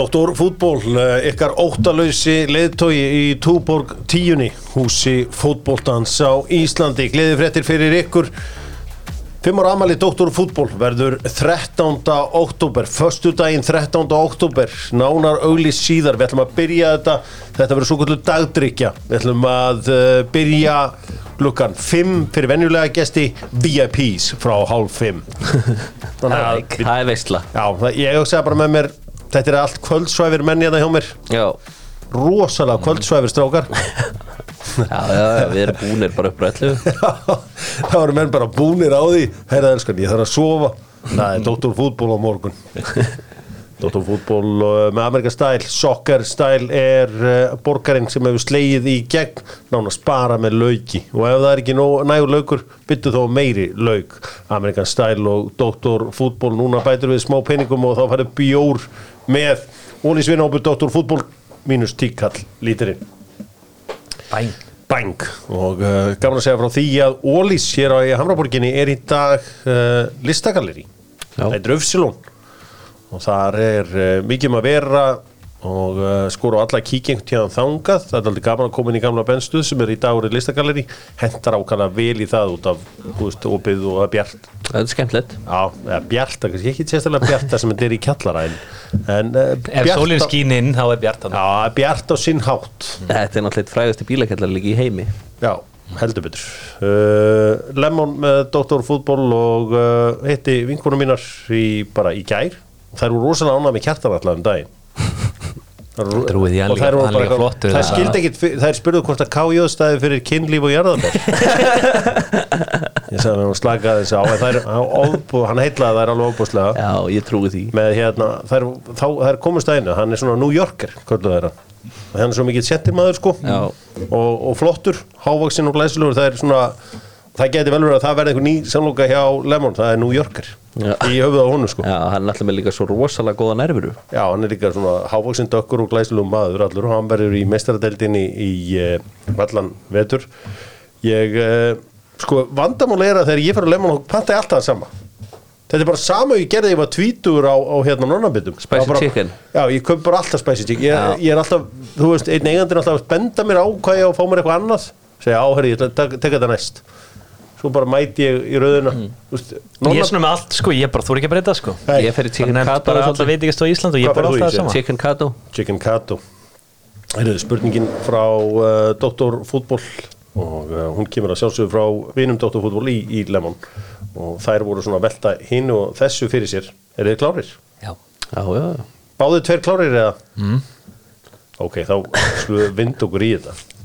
Doktor fútból, eh, ykkar óttalausi leðtói í Túborg tíunni, húsi fútbóltans á Íslandi. Gleði fréttir fyrir ykkur. Fimm ára amali Doktor fútból verður 13. oktober, förstu daginn 13. oktober, nánar auglis síðar. Við ætlum að byrja þetta, þetta verður svo kvöldu dagdrykja. Við ætlum að uh, byrja glukkan 5 fyrir venjulega gesti VIPs frá hálf 5. Þannig að við Það er veistla Já, ég hugsaði bara með mér Þetta er allt kvöldsvæfir menn hérna hjá mér. Já, Rosalega kvöldsvæfir strákar. Já, já, já við erum búinir bara upp rætlu Það voru menn bara búnir á því. Herra elskan, ég þarf að sofa. Það er Dr. Fútból á morgun. Dr. Fútból uh, með Amerika stæl Soccer stæl er uh, borgarinn sem hefur slegið í gegn. Nánast bara með lauki. Og ef það er ekki nægur laukur byttu þó meiri lauk. Amerikan stæl og Dr. Fútból núna bætur við smá peningum og þá færðu bjór með Ólísvinn ábyrð Dr. Fútból mínus tíkall lítirinn Bæn Bang og uh, gaman að segja frá því að Ólís hér á Hamraborginni er í dag uh, listagalleri Já. það er Öfsilón og þar er uh, mikið um að vera og uh, skora á alla kíkjengt hjá þangað, það er aldrei gaman að koma inn í gamla benstuð sem er í dag úr listagalleri hentar ákvæmlega vel í það út af þú veist, opið og bjart. Það er skemmtilegt. Já, eða bjart, kannski ekki sérstaklega bjart það sem þetta er í kjallara en, uh, Ef sólinn skín inn þá er bjart hann Já, bjart á sinn hátt. Þetta er náttúrulega eitt frægasti bílakellar líka í heimi. Já, heldur betur. Uh, Lemon með Dr. Fútból og uh, hitti vinkunum mínar í, bara í gær. Þær voru rosalega ánað með kjartan allavega um daginn Hann bara líka eitthvað- flottur, það. skildi ekkit, þær spurðu hvort að KJ staði fyrir kynlíf og jarðabær ég sagði hann slakaði þessi á en þær, hann, heitlaði þær alveg ofbúslega Já, ég trúi því. Með hérna, þær, þá, þær komust að einu. Hann er svona New Yorker, hann. Er svo mikið settimaður sko. Og, og flottur, hávaksinn og glæsilegur. Það er svona, það geti vel verið að það verði einhver ný samloka hjá Lemon, það er New Yorker Já. í höfuð á honum sko. Já, hann er alltaf með líka svo rosalega góða nervuru Já, hann er líka svona hávaksinn dökkur og glæsilegum maður allur. Og hann verður í meistaradeldinni í uh, vallan vetur. Ég, uh, sko, vandamál er að þegar ég fer að lemon og panta ég alltaf það sama. Þetta er bara sama ég gerði ég var tvítur á, á hérna nonnabitum Spicy bara, chicken. Já, ég kaup bara alltaf spicy chicken. Ég, ég er alltaf, þú veist, einn eigandi er alltaf að benda mér á hvað ég á að fá mér eitthvað annað. Segja, áherri, ég tek- þetta næst svo bara mæti ég í rauðina mm. Ég er svona með allt sko, ég bara þú er ekki að breyta sko Nei. Ég fer í chicken kato bara og alltaf svolítið. veitingast á Ísland og ég bara í alltaf það sama Chicken kato Chicken Kato spurningin frá uh, Dr. Fútból og uh, hún kemur að sjálfsögðu frá vinum Dr. Fútból í, í Lemon og þær voru svona að velta hinn og þessu fyrir sér er þið klárir? Já Já, já, já Báðið tveir klárir eða? Mm. Ok, þá skulum við vind okkur í þetta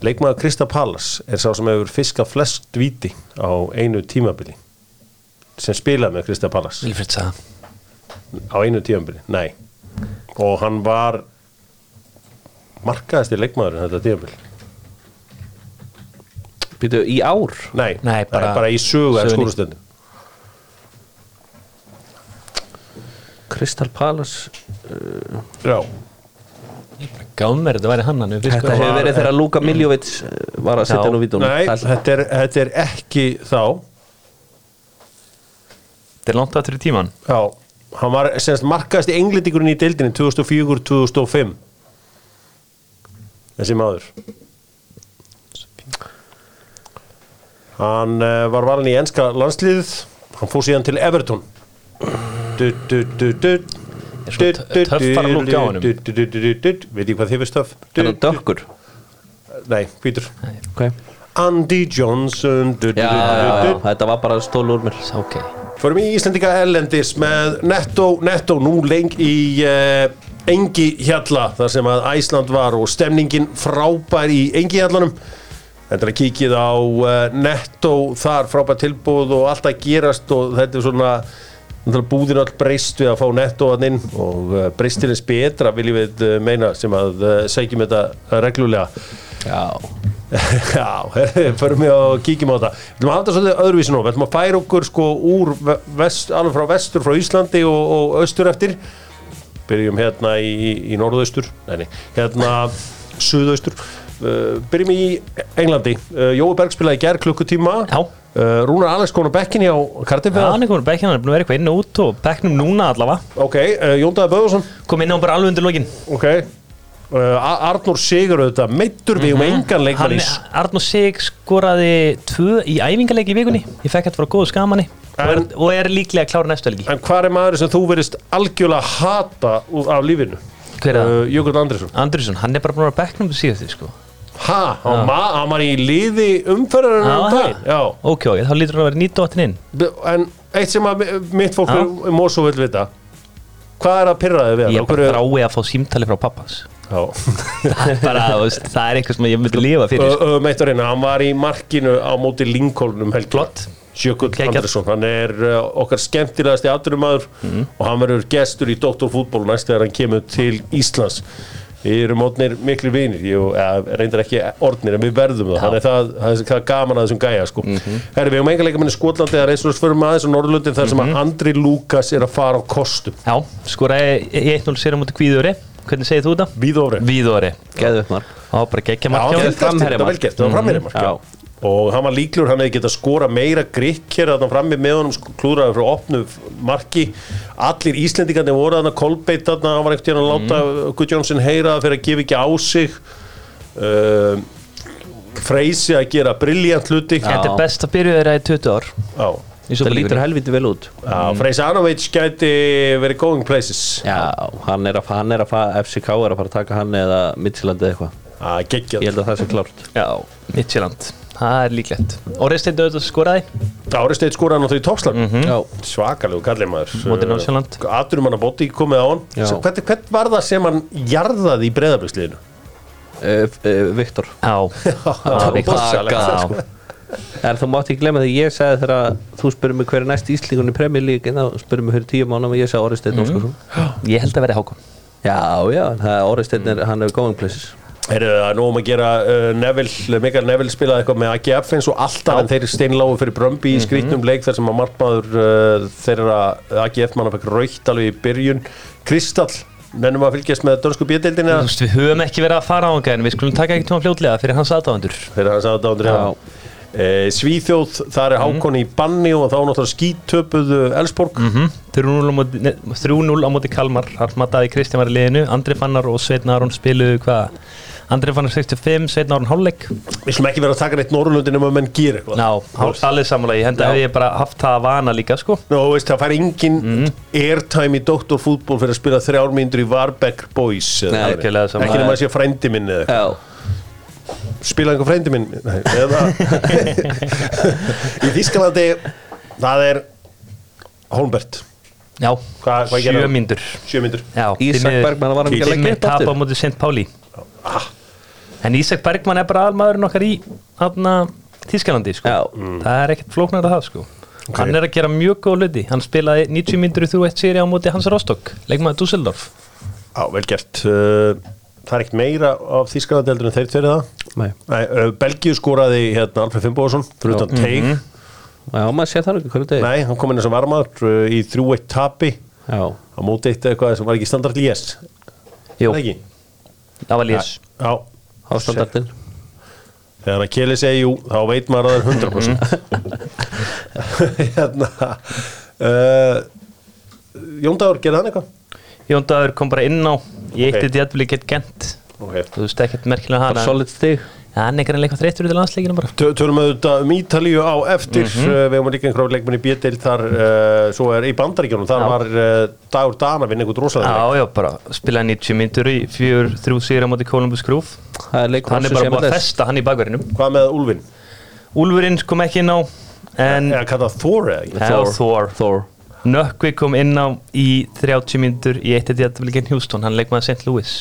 Leikmaður Krista Pallas er sá sem hefur fiskað flest víti á einu tímabili sem spilaði með Krista Pallas Vilfred sagði á einu tíðanbyrði, nei. Og hann var markaðasti leikmaður þetta tíðanbyrði Býtu, í ár? Nei, Nei, bara- bara í sögu eða sögunni. skólastöndin Crystal Palace já, Gáð mér, þetta væri hann hann Þetta hefur verið þegar Luka Miljovic eh, var að setja Já. nú vítunum nei, þetta er, þetta er ekki þá. Þetta er langt aftur í tíman já, hann var semst markaðasti englendingurinn í deildinni 2004-2005 þessi maður. Hann uh, var valin í enska landsliðið. Hann fór síðan til Everton. Du, du, du, du Er svo tö- töffara lúk á honum. veit ég hvað þið veist töff Er hann dökkur? nei, hvítur. Andy Johnson. Þetta var bara stól úr mér. Ok. Förum í Íslandika Ellendis með Netto, Netto nú leng í uh, Engi Hjalla þar sem að Æsland var og stemningin frábær í Engi Hjallanum Þetta er að kíkið á uh, Netto þar frábær tilbúð og allt að gerast og þetta er svona búðin all breyst við að fá Netto að inn og uh, breystirins betra viljum við uh, meina sem að uh, segjum þetta reglulega. Já. Já, förum við og kíkjum á þetta. Við ætlum að hafa þetta svolítið öðruvísi nú. Við ætlum að færa okkur sko úr ve- vest, alveg frá vestur, frá Íslandi og, og austur eftir. Byrjum hérna í, í norðaustur. Nei, nei, hérna suðaustur. Byrjum í Englandi. Jói Berg spilaði gær klukkutíma. Já. Uh, Rúnar Alex konar bekkin hjá Cardiff eða? hann er komin bekkin, hann er búin að vera eitthvað inn og út og bekknum núna allavega. Ok, uh, Jóndaði Böðursson Kom inn á bara alveg undir lokin. Ok. Uh, Arnur Sigur auðvitað meittur við um engan leikmann í s- Arnur Sig skoraði tvö í æfingarleik í vikunni. Ég fekk þetta frá góðu skamani En- og, og er líklega að klára næstu helgi. En hvað er maður sem þú verist algjörlega hata af lífinu? Hver er það? Jökull Andrisson Andrisson, hann er bara búin að vera bekknum síðast sko. Ha, hann var í liði umferðar um það. daginn Já, Ok, ok, þá lítur hann að vera nýttóttin inn B- en eitt sem að mi- mitt fólk Já. í Mosó vil vita Hvað er að pyrra þig við Ég hann? er bara þrái að fá símtali frá pappans Já bara, Það er eitthvað sem ég myndi lifa fyrir sko. Meitturinn, hann var í markinu á móti Lincoln um helgi Flott. Jökull Geggjað. Andrisson, hann er okkar skemmtilegasti aðdurumadur Mhm. og hann verður gestur í Doktorfútból næst þegar hann kemur til Íslands Við erum orðnir miklu vinir, ég reyndar ekki orðnir en við verðum það, þannig að það, það er það gaman að þessum gæja sko. Mhm. Herri, við hefum enga leikamenni Skotlandi oss fyrir aðeins á Norðurlundin þar sem að Andri Lukas er að fara á kostum. Já, skoraði í 1-0 sér á móti Kvíðuri Hvernig segir þú þetta? Víðófri Víðuri Geðu upp mark. Það var bara geggja Já, mark það var það var frammeirimark Já. Og hann var líklur, hann hefði getað skora meira grikk hér að hann frammi með honum sk- klúðraði frá opnu marki. Allir Íslendingarnir voru þarna kolbeitt þarna, hann var ekkert hérna að láta mm. Guðjónsson heyra það fyrir að gefa ekki á sig. Uh, Freysi að gera briljant hluti. Þetta er best að byrja þeirra í 20 ár. Já, Það lítur helviti vel út. Já Freysi Anovic gæti verið going places. Já, hann er að, hann er að fara, FCK er að fara að taka hann eða Midtjylandi eða eitthvað. Að Ég held að það sé klárt. Já, Midtjylland Það er líklegt. Auðvitað skoraði. Ári Steit skoraði náttúrulega í toppslag Mhm. Já, svakalegu kallið maður. Aturum hann að bóti komið á hann. Hvernig, hvern var það sem hann jarðaði í breyðabliðsliðinu? uh, uh, Viktor. Já, það var borsalegt, Já. En þú mátt ekki glemma því ég sagði þegar þú spurði mig hver er næst íslíkunni Premier League þá spurði mig fyrir tíu mánum og ég sagði Orri Steinn Mhm. Óskarsson. Ég held að verði Hákon. Já, já, er Steinn er, hann er going places Heyrðu, það er nú um að gera uh, Neville, Mikael Neville spilaði eitthvað með AGF eins og alltaf en þeir steinláu fyrir Brömbi í skrítnum leik þar sem að markmaður uh, þeirra AGF manna fekk raukt alveg í byrjun. Kristall, nennum að fylgjast með dönsku bjödeildinni Þú veist, við höfum ekki verið að fara á hann en við skulum taka ekki tóma fljótlega fyrir hans aðdáðandur hann sagði þetta Já. uh, Svíþjóð, þar er Hákon í banni og þá náttúrulega skítöpuðu Elsborg Mhm. 3-0 á móti- nei, 3-0 á móti Kalmar. Harmataði Kristján var í liðinu. Andri Fannar og Sveitn Aron spiluðu hvað Andri Fannar 65, Sveitn Aron hálfleik. Við slum ekki vera að taka neitt Norrlundin um að menn gera eitthvað. Já, allir samanlega, ég henda hef ég bara haft það að vana líka sko. Nó, veist, það fær engin airtime í doktorfútból fyrir að spila þrjár mínútur í Varberg Boys Nei, þannig. algjörlega sama. ekki nema að sé frændi minn eða eitthvað. Já, spila einhver frændi minn? Nei, eða í Þískalandi það er Holmbert. Já, Hvað- hvað gerði sjö Já, Ísak Bergmann var hann ekki að leggja upp tap á aftur móti Sint Páli En Ísak Bergmann er bara almaðurinn okkar í hana, Þískalandi sko. Já. Það er ekkert flóknar að það sko. Hann er að gera mjög góð hluti. Hann spilaði 90 mínútur í 3-1 séri á móti Hans Rostock Leikmaður Dusseldorf á, vel gert. Uh, það er ekkert meira af Þískalandi heldur en þeir tverið það? Nei. Nei, uh, Belgíu skoraði hérna Alfred Fimboðsson fyrir utan teig. Já, maður sé það ekki hverju degi Nei, hann kom inn sem varmaður uh, í 3-1 tapi. Já, á móti eitt eitthvað sem var ekki standard lés Jú, ekki? það var lés Já, ástandardin Þegar að Keli segi jú, þá veit maður að það er 100% Hérna uh, Jóndagur, gerði hann eitthvað? Jón Dagur kom bara inn á Ég eitt þetta jættbúli gett gent Ok. Þú veist ekkert merkilega hana. solid stig Ja, Hann er ekki eitthvað þreyttur út í landsleikinu bara Tö- Tölum auðvitað um Ítalíu á eftir mm Við hefum líka einhverjum leikmenn í bjödeil þar uh, Svo er í bandaríkjunum, þar Já. var uh, Dagur Dan að vinna einhvern rosalega Já, já, bara spilaði 90 myndur í fjör, þrjú sigur á móti Columbus Groove Það er leikur Hann er bara búið að festa hann í bakverðinum Hvað með Úlfin? Úlfurinn kom ekki inn á En Eða kallað Thor eða ekki? Thor. Thor. Thor Nökkvi kom inn á í 30 myndur í eitt eitt jættbúli Houston Hann leik maður St. Louis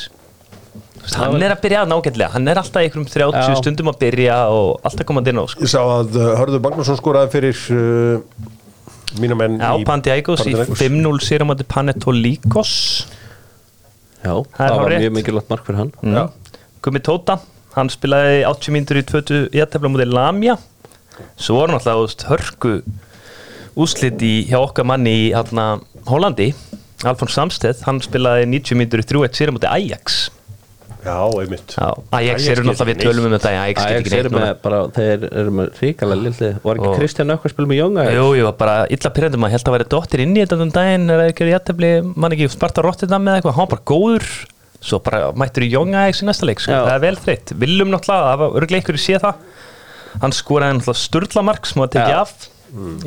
Hann er að byrja nágætlega Hann er alltaf í einhverjum 30 Já. stundum að byrja Og alltaf komandi inn á sko. Ég sá að uh, Hörður Magnússon skoraði fyrir uh, mína menn Já, í Pandiagos í Panathinaikos. 5-0 sér á móti Panetolikos Já, Það það var hárrétt. mjög mikilvægt mark fyrir hann Já. Gummi Tóta, hann spilaði 80 mínútur í 20 jættefla mútið Lamja svo voru náttúrulega veist, hörku úslit í hjá okkar manni í hérna, Hollandi Alfons Samstedt, hann spilaði 90 mínútur í 3-1 sér mútið Ajax Já, einmitt. Já, Ajax eru náttúrulega við tölum um þetta Ajax eru með bara, þeir eru með ríkalega lillið Var ekki Kristján Ökkar spil með Jónga? Jú, jú, bara illa pyrrandum að held að vera dóttir inn í þetta um daginn er að ekki jættefli, mann ekki Sparta Rotterdam með eitthvað, hann var bara góður. Svo bara mættur í Young Ajax í næsta leik sko. Það er vel þreytt, viljum náttúrulega það var örglega einhverju sé það. Hann skoraði náttúrulega sturlamark sem var tekið af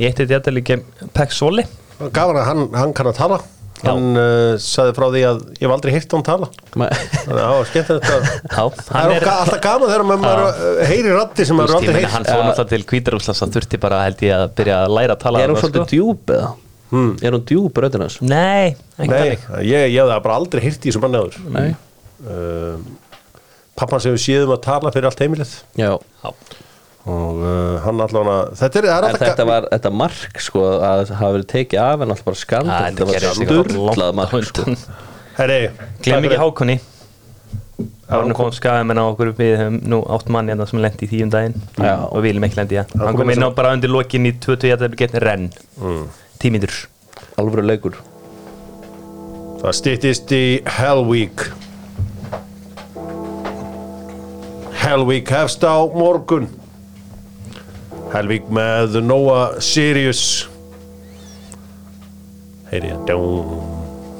í eitt eitt jættefli gegn Pek Soli. Gafan að hann, hann kann að tala Hann uh, saði frá því að ég hef aldrei heyrt hann tala. Þannig að það var skemmt þetta Já, Það er alltaf gaman þegar maður uh, heyri ratti sem maður aldrei heyrt. hann fór náttúrulega til Kvítarúslands það þurfti bara held ég að byrja að læra að tala Er hún svolítið djúb eða? Er hún djúb röddinans? Nei, ég, ég hef það bara aldrei heyrt í þessu manni áður. Nei. Uh, Pappan sem við séðum að tala fyrir allt heimilið. Já. Já. Og uh, hann allavega þetta er, það er En alltaf þetta var, þetta mark sko að hafa verið tekið af en alltaf bara skandal Ah, Þetta var langt mark sko. Herri, Glemm ekki Hákonni Hákonni kom skæði með ná okkur við höfum nú átt mann hérna sem lendi í tíum daginn. Já. og við viljum ekki lendi í það. Hann Hann kom inn á bara undir lokin í 20 jættefli getni renn. Mm. Tímíndur Alvöru leikur. Það styttist í Hell Week. Hell Week hefst á morgun Hell Week með Noah Sirius. Heyri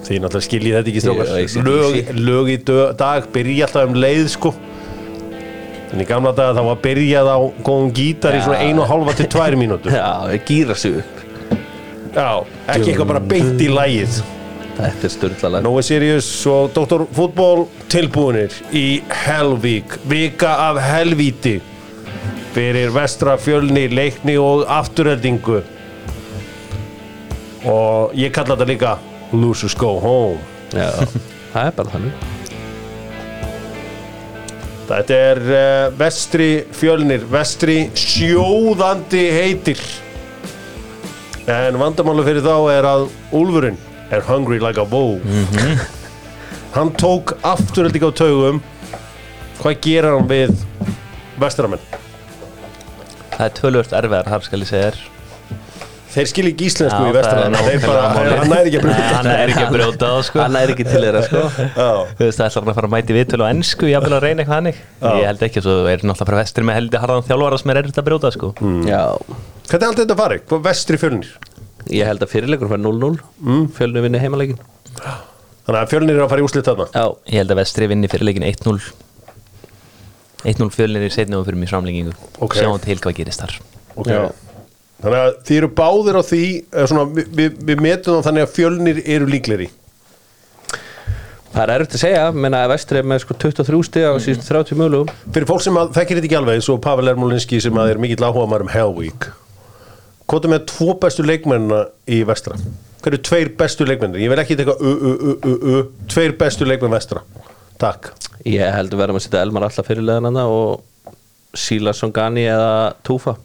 Því náttúrulega skiljið þetta ekki strókar lög, lög í dag byrja alltaf um leið sko. En í gamla daga þá var byrjað á góðum gítar í svona einu og hálfa til tvær mínútur. Já, það gýra sig upp. Já, ekki eitthvað bara beint í lægið Þetta er sturlalega Nói Sirius og Dr. Fútból tilbúinir í Helvík. Vika af helvíti fyrir vestra fjölni, leikni og afturöldingu og ég kalla þetta líka Losers Go Home. Já, það er bara þannig. Þetta er uh, vestri fjölnir, vestri sjóðandi heitir. En vandamálu fyrir þá er að Úlfurinn er hungry like a wolf. Hann tók afturölding á taugum. Hvað gerir hann við vestramenn? Það er tölvört erfiðar, þar skal ég segja þér. Þeir skil ekki íslensku í er bara, málið. hann næri ekki að brjóta. Hann er ekki að brjóta sko. Hann er ekki til þeirra sko. Já. Þú veist, það ætlar hann að fara að mæti viðtölu á ennsku Ég vil að reyna eitthvað hannig Ég held ekki, svo er náttúrulega bara vestir með heldi harðan þjálfara sem er erfitt að brjóta sko. Já, Hvernig heldur þetta að fara? Hvað vestri fjölnir? ég held að fyrirleikur fær 0-0 mm. Fjölni vinni heimaleikin Þannig að fjölnir eru að fara í úslit þarna? Já, Ég held að vestri vinni fyrir leikin 1-0 1-0 fjölnir í setni og fyrir mig framlengingu Ok. Sjáum til hvað gerist þar. Okay. Þannig að þið eru báðir á því svona, við, við, við metum það þannig að fjölnir eru líkleri það er erfitt að segja menna að vestri er með sko 23 stig á síðustu 30 mögulegum. Fyrir fólk sem að þekkir þetta ekki alveg eins og Pavel Ermolinski sem að er mikill áhuga maður um Hell Week. Hvað er með tvo bestu leikmennina í vestra? Hver eru tveir bestu leikmennir? Ég vil ekki eitthvað u, u, u, u, u, Tveir bestu leikmenn vestra Takk. Ég held að verðum að setja Elmar alltaf fyrirlegan og Silasson Gani eða Túfa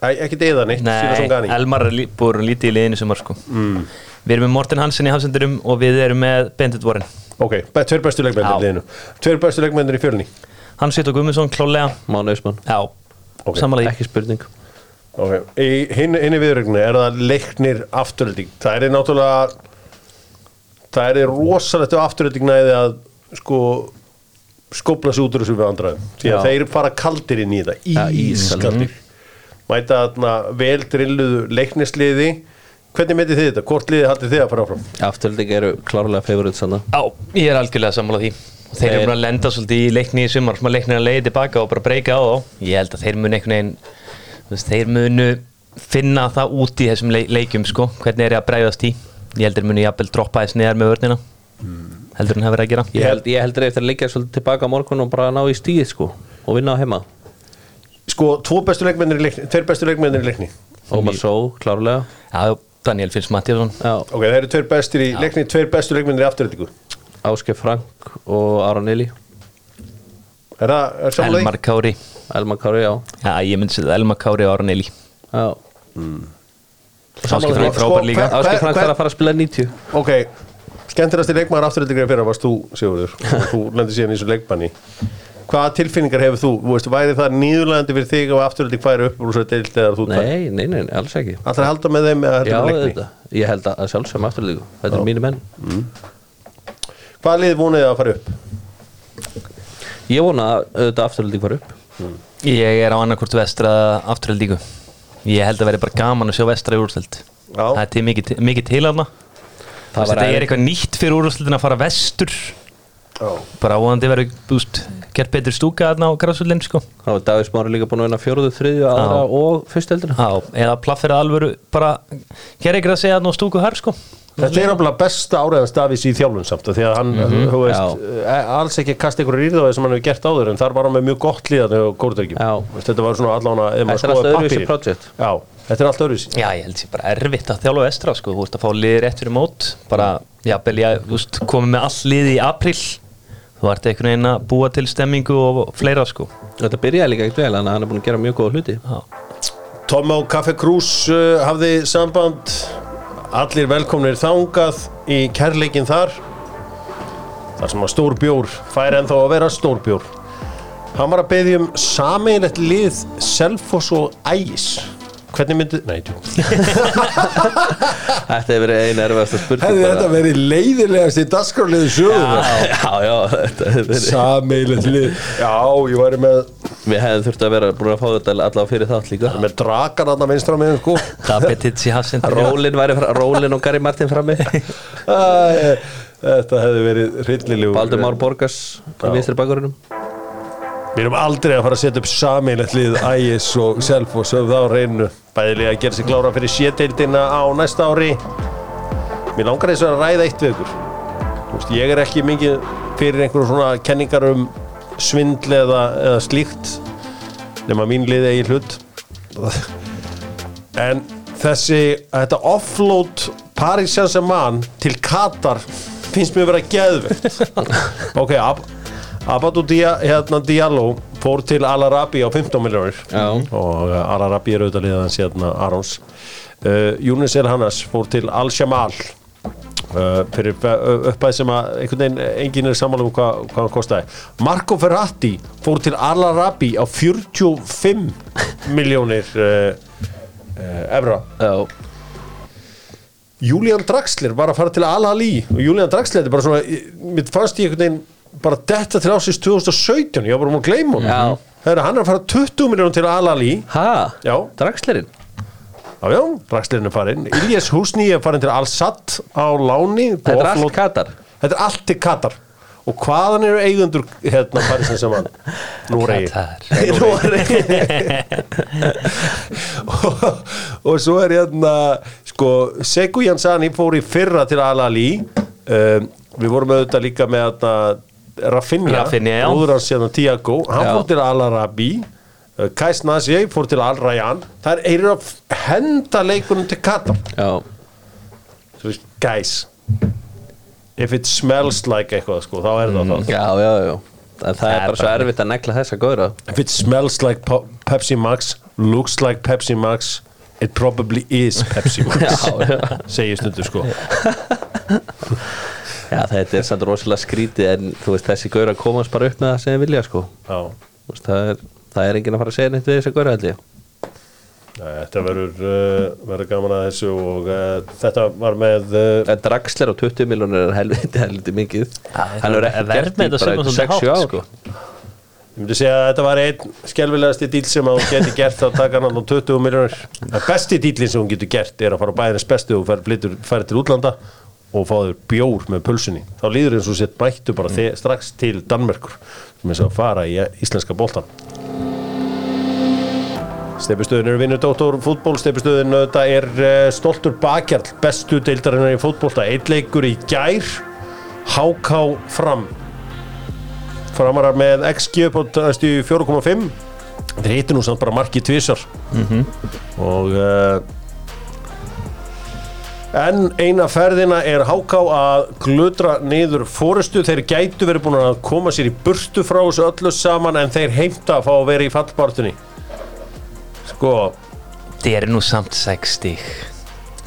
eða neitt Silasson Nei, Gani. Elmar er búinn lítið í liðinu sem var sko. Mm. Við erum með Morten Hansen í hafsendurum og við erum með Bendit Warren. Ok, tveir bestu leikmennir í liðinu. Tveir bestu leikmennir í fjölni. Hann Sveit og Gumminsson, klálega Mána Ausmann Já, Ok. samanlega Ekki spurning. Okay. Í hinn, hinn í viðrögnu er það leiknir afturölding Það er náttúrulega Það er rosalegt afturölding næði að sko skópla sig út úr þessu við andraðum því að þeir fara kaldir inn í þetta Ja, ískaldir. mæta þarna vel drilluðu leiknisliði. Hvernig metið þið þetta? Hvort liði haldið þið að fara áfram? Afturölding eru klárlega favorite sanna. Já, ég er algjörlega sammála því. Þeir eru bara að lenda svolítið í leikni í sumar sem að leiknir að leiði tilbaka og bara breyka á þá. Ég held að þeir munu einhvern veginn þú veist, Þeir munu finna það út í þessum leik leikjum sko Hvernig er ég að breyðast í. Ég held að þeir munu jafnvel droppa þess neðar með vörnina Heldur en hefur að gera. Ég held, ég held eftir að liggja svolítið tilbaka á morgun og bara ná í stíð sko og vinna á heima. Sko, tvo bestu leikmennir í leikni tveir bestu leikmennir í leikni. Ómar Só, klárlega. Já, Daniel Finns Mattíasson Já, ok, það eru tveir bestir í leikni tveir bestu leikmennir í afturöldingu Áske Frank og Aron Eli. Er það, er samanlega Elmar Kári. Elmar Kári, já. Já, ég myndi setja Elmar Kári og Aron Eli. Já, Áski Frank frábær líka. Áske Frank þarf að fara að spila 90 Ok, skemmtilegasti leikmaður afturöldingar fyrir varst þú, Sigurður. Og þú lendir síðan í þessu leikmanni. Hvaða tilfinningar hefur þú? Þú veist, væri það nýðurlegandi fyrir þig og afturölding færi upp úr þessu deild eða þú Nei, nei, nei, nei, alls ekki. Alltaf að halda með þeim eða Já, heldur með leikni? þetta, ég held að sjálfsögum afturöldingu Þetta er mínu menn. Hvaða lið vonið þið að fara upp? Ég vona að auðvitað afturhalding var upp. Ég er á annarkvort vestra afturhaldíku Ég held að vera bara gaman að sjá vestra í úrstæld Já. Það er mikið til hana Það var Þetta er eitthvað nýtt fyrir úrstældin að fara vestur. Já. Bara áhandi verður, þú veist, gert betur stúka þarna á græsullin, sko. Það var Davíð Smári líka búin að vinna fjóruðu, þriðju, aðra og fyrstu eldina Já, eða plaffir að alvöru bara Hér ekki að segja þarna og stúku þar, sko Þetta er alveg besta áriðan stafis í þjálfun samt af því að hann, þú veist, eh, alls ekki að kasta ykkur írðaði sem hann hefur gert áður en þar var hann með mjög gott líðan og góðdregjum Já. Þetta var svona allan að Þetta er alltaf öðruvísi project. Já, þetta er allt öðruvísi. Já, ég held sér bara erfitt að þjálfa vestra, sko. Þú veist, að fá liði rétt fyrir mót Bara, já, belja, þú veist, komið með all liði í april Þú ert einhvern veginn að búa til stemmingu og fleira, sko. Þetta byrjaði líka ekkert vel, þannig að hann er búin að gera mjög góða hluti. Já, Tom á Café Cruz uh, hafði samband allir velkomnir þangað í kærleikin þar. Þar sem að stór bjór fær ennþá að vera stór bjór hann var að beðja um sameiginlegt lið Selfoss og Ægis hvernig myndi, nei, tjú Þetta hefur verið einu erfiðasta spurning hefði bara. þetta verið leiðilegast í dasgráliðu sögum Já, já, já, þetta hefur verið sameiginlegt lið. Já, ég væri með Við hefðum þurft að vera búin að fá þetta allavega fyrir þátt líka. Með drakan að vinstra með sko. Hassin Rólin væri fra, Rólin og Gary Martin frammi. Æ, þetta hefði verið hryllilegu Baldur Már Borgas í vinstri bakurinnum Við erum aldrei að fara að setja upp sameinlegt lið Ægis og Selfoss höfum það á reynu bæðilega að gera sig klára fyrir séteildina á næsta ári. Mér langar þess að ræða eitt við ykkur. Ég er ekki mikið fyrir einhverjum svona kenningar um svindl eða, eða slíkt nema mín lið eigi hlut. En þessi þetta offload Paris Saint-Germain til Katar finnst mér vera geðvegt ok, Ab Abadou Dia, hérna, Diallo fór til Al-Arabi á 15 miljónir og uh, Al-Arabi er auðvitað liðans hérna Arons. Uh, Younes El Hannas fór til Al-Shamal uh, fyrir uh, uppæð sem að einhvern veginn enginn er sammála um hvað, hvað hann kostaði. Marco Ferratti fór til Al-Arabi á 45 miljónir uh, evra. Já, Julian Draxler var að fara til Al-Ali og Julian Draxler er bara svona mér fannst ég einhvern veginn bara detta til ásins 2017, ég var bara um að gleyma hún. Þegar hann er að fara 20 miljónum til Al-Ali Já. Draxlerinn? Já, já, Draxlerinn er farin Ilyes Husni er farin til Al-Sadd á láni. Þetta er allt Katar. Þetta er allt til Katar. Og hvaðan eru eigundur hérna Parísin sem hann nú reyði og, og svo er hérna sko, Sekou Jansani fór í fyrra til Al-Ali um, við vorum auðvitað líka með hérna, Rafinha, hans hérna Tiago, hann Já. fór til Al-Arabi uh, Kais Nasi fór til Al-Rayyan. Það er að henda leikunum til Katar. Guys if it smells like eitthvað sko, þá er það það já, já, já. En það er bara svo erfitt að negla þessa góðra. If it smells like Pepsi Max looks like Pepsi Max it probably is Pepsi Max segir stundu sko Já, þetta er samt rosalega skrítið en þú veist, þessi gaur að komast bara upp með það sem þið vilja, sko. Veist, það er, það er enginn að fara að segja neitt við þessa gaur, held ég. Nei, þetta verður uh, gaman að þessu og uh, þetta var með uh, Draxler á 20 miljonir er helviti, helviti mikið. Hann er verð með þetta svolítið 6-7 hátt, ár sko. ég myndi segja að þetta var einn skelvilegasti díl sem hún geti gert að taka hann á 20 miljónir besti dílinn sem hún getur gert er að fara á bæðinnes bestu og flytur, færi til útlanda og fá þau bjór með pulsunni. Þá líður eins og sett mættu bara þe- strax til Danmerkur sem er að fara í íslenska boltan Stefistöðin eru vinnur Dóttor fútból Stefistöðin þetta er uh, stoltur bakjarl bestu deildarinnar í fútbólta eitt leikur í gær. HK fram. Framarar með XG næstu 4,5 þeir heitir nú samt bara marki tvisar og uh, en eina ferðina er HK að gludra niður fórustu þeir gætu verið búin að koma sér í burtu frá þessu öllu saman en þeir heimta að fá að vera í fallbartunni sko Það er nú samt 6 stík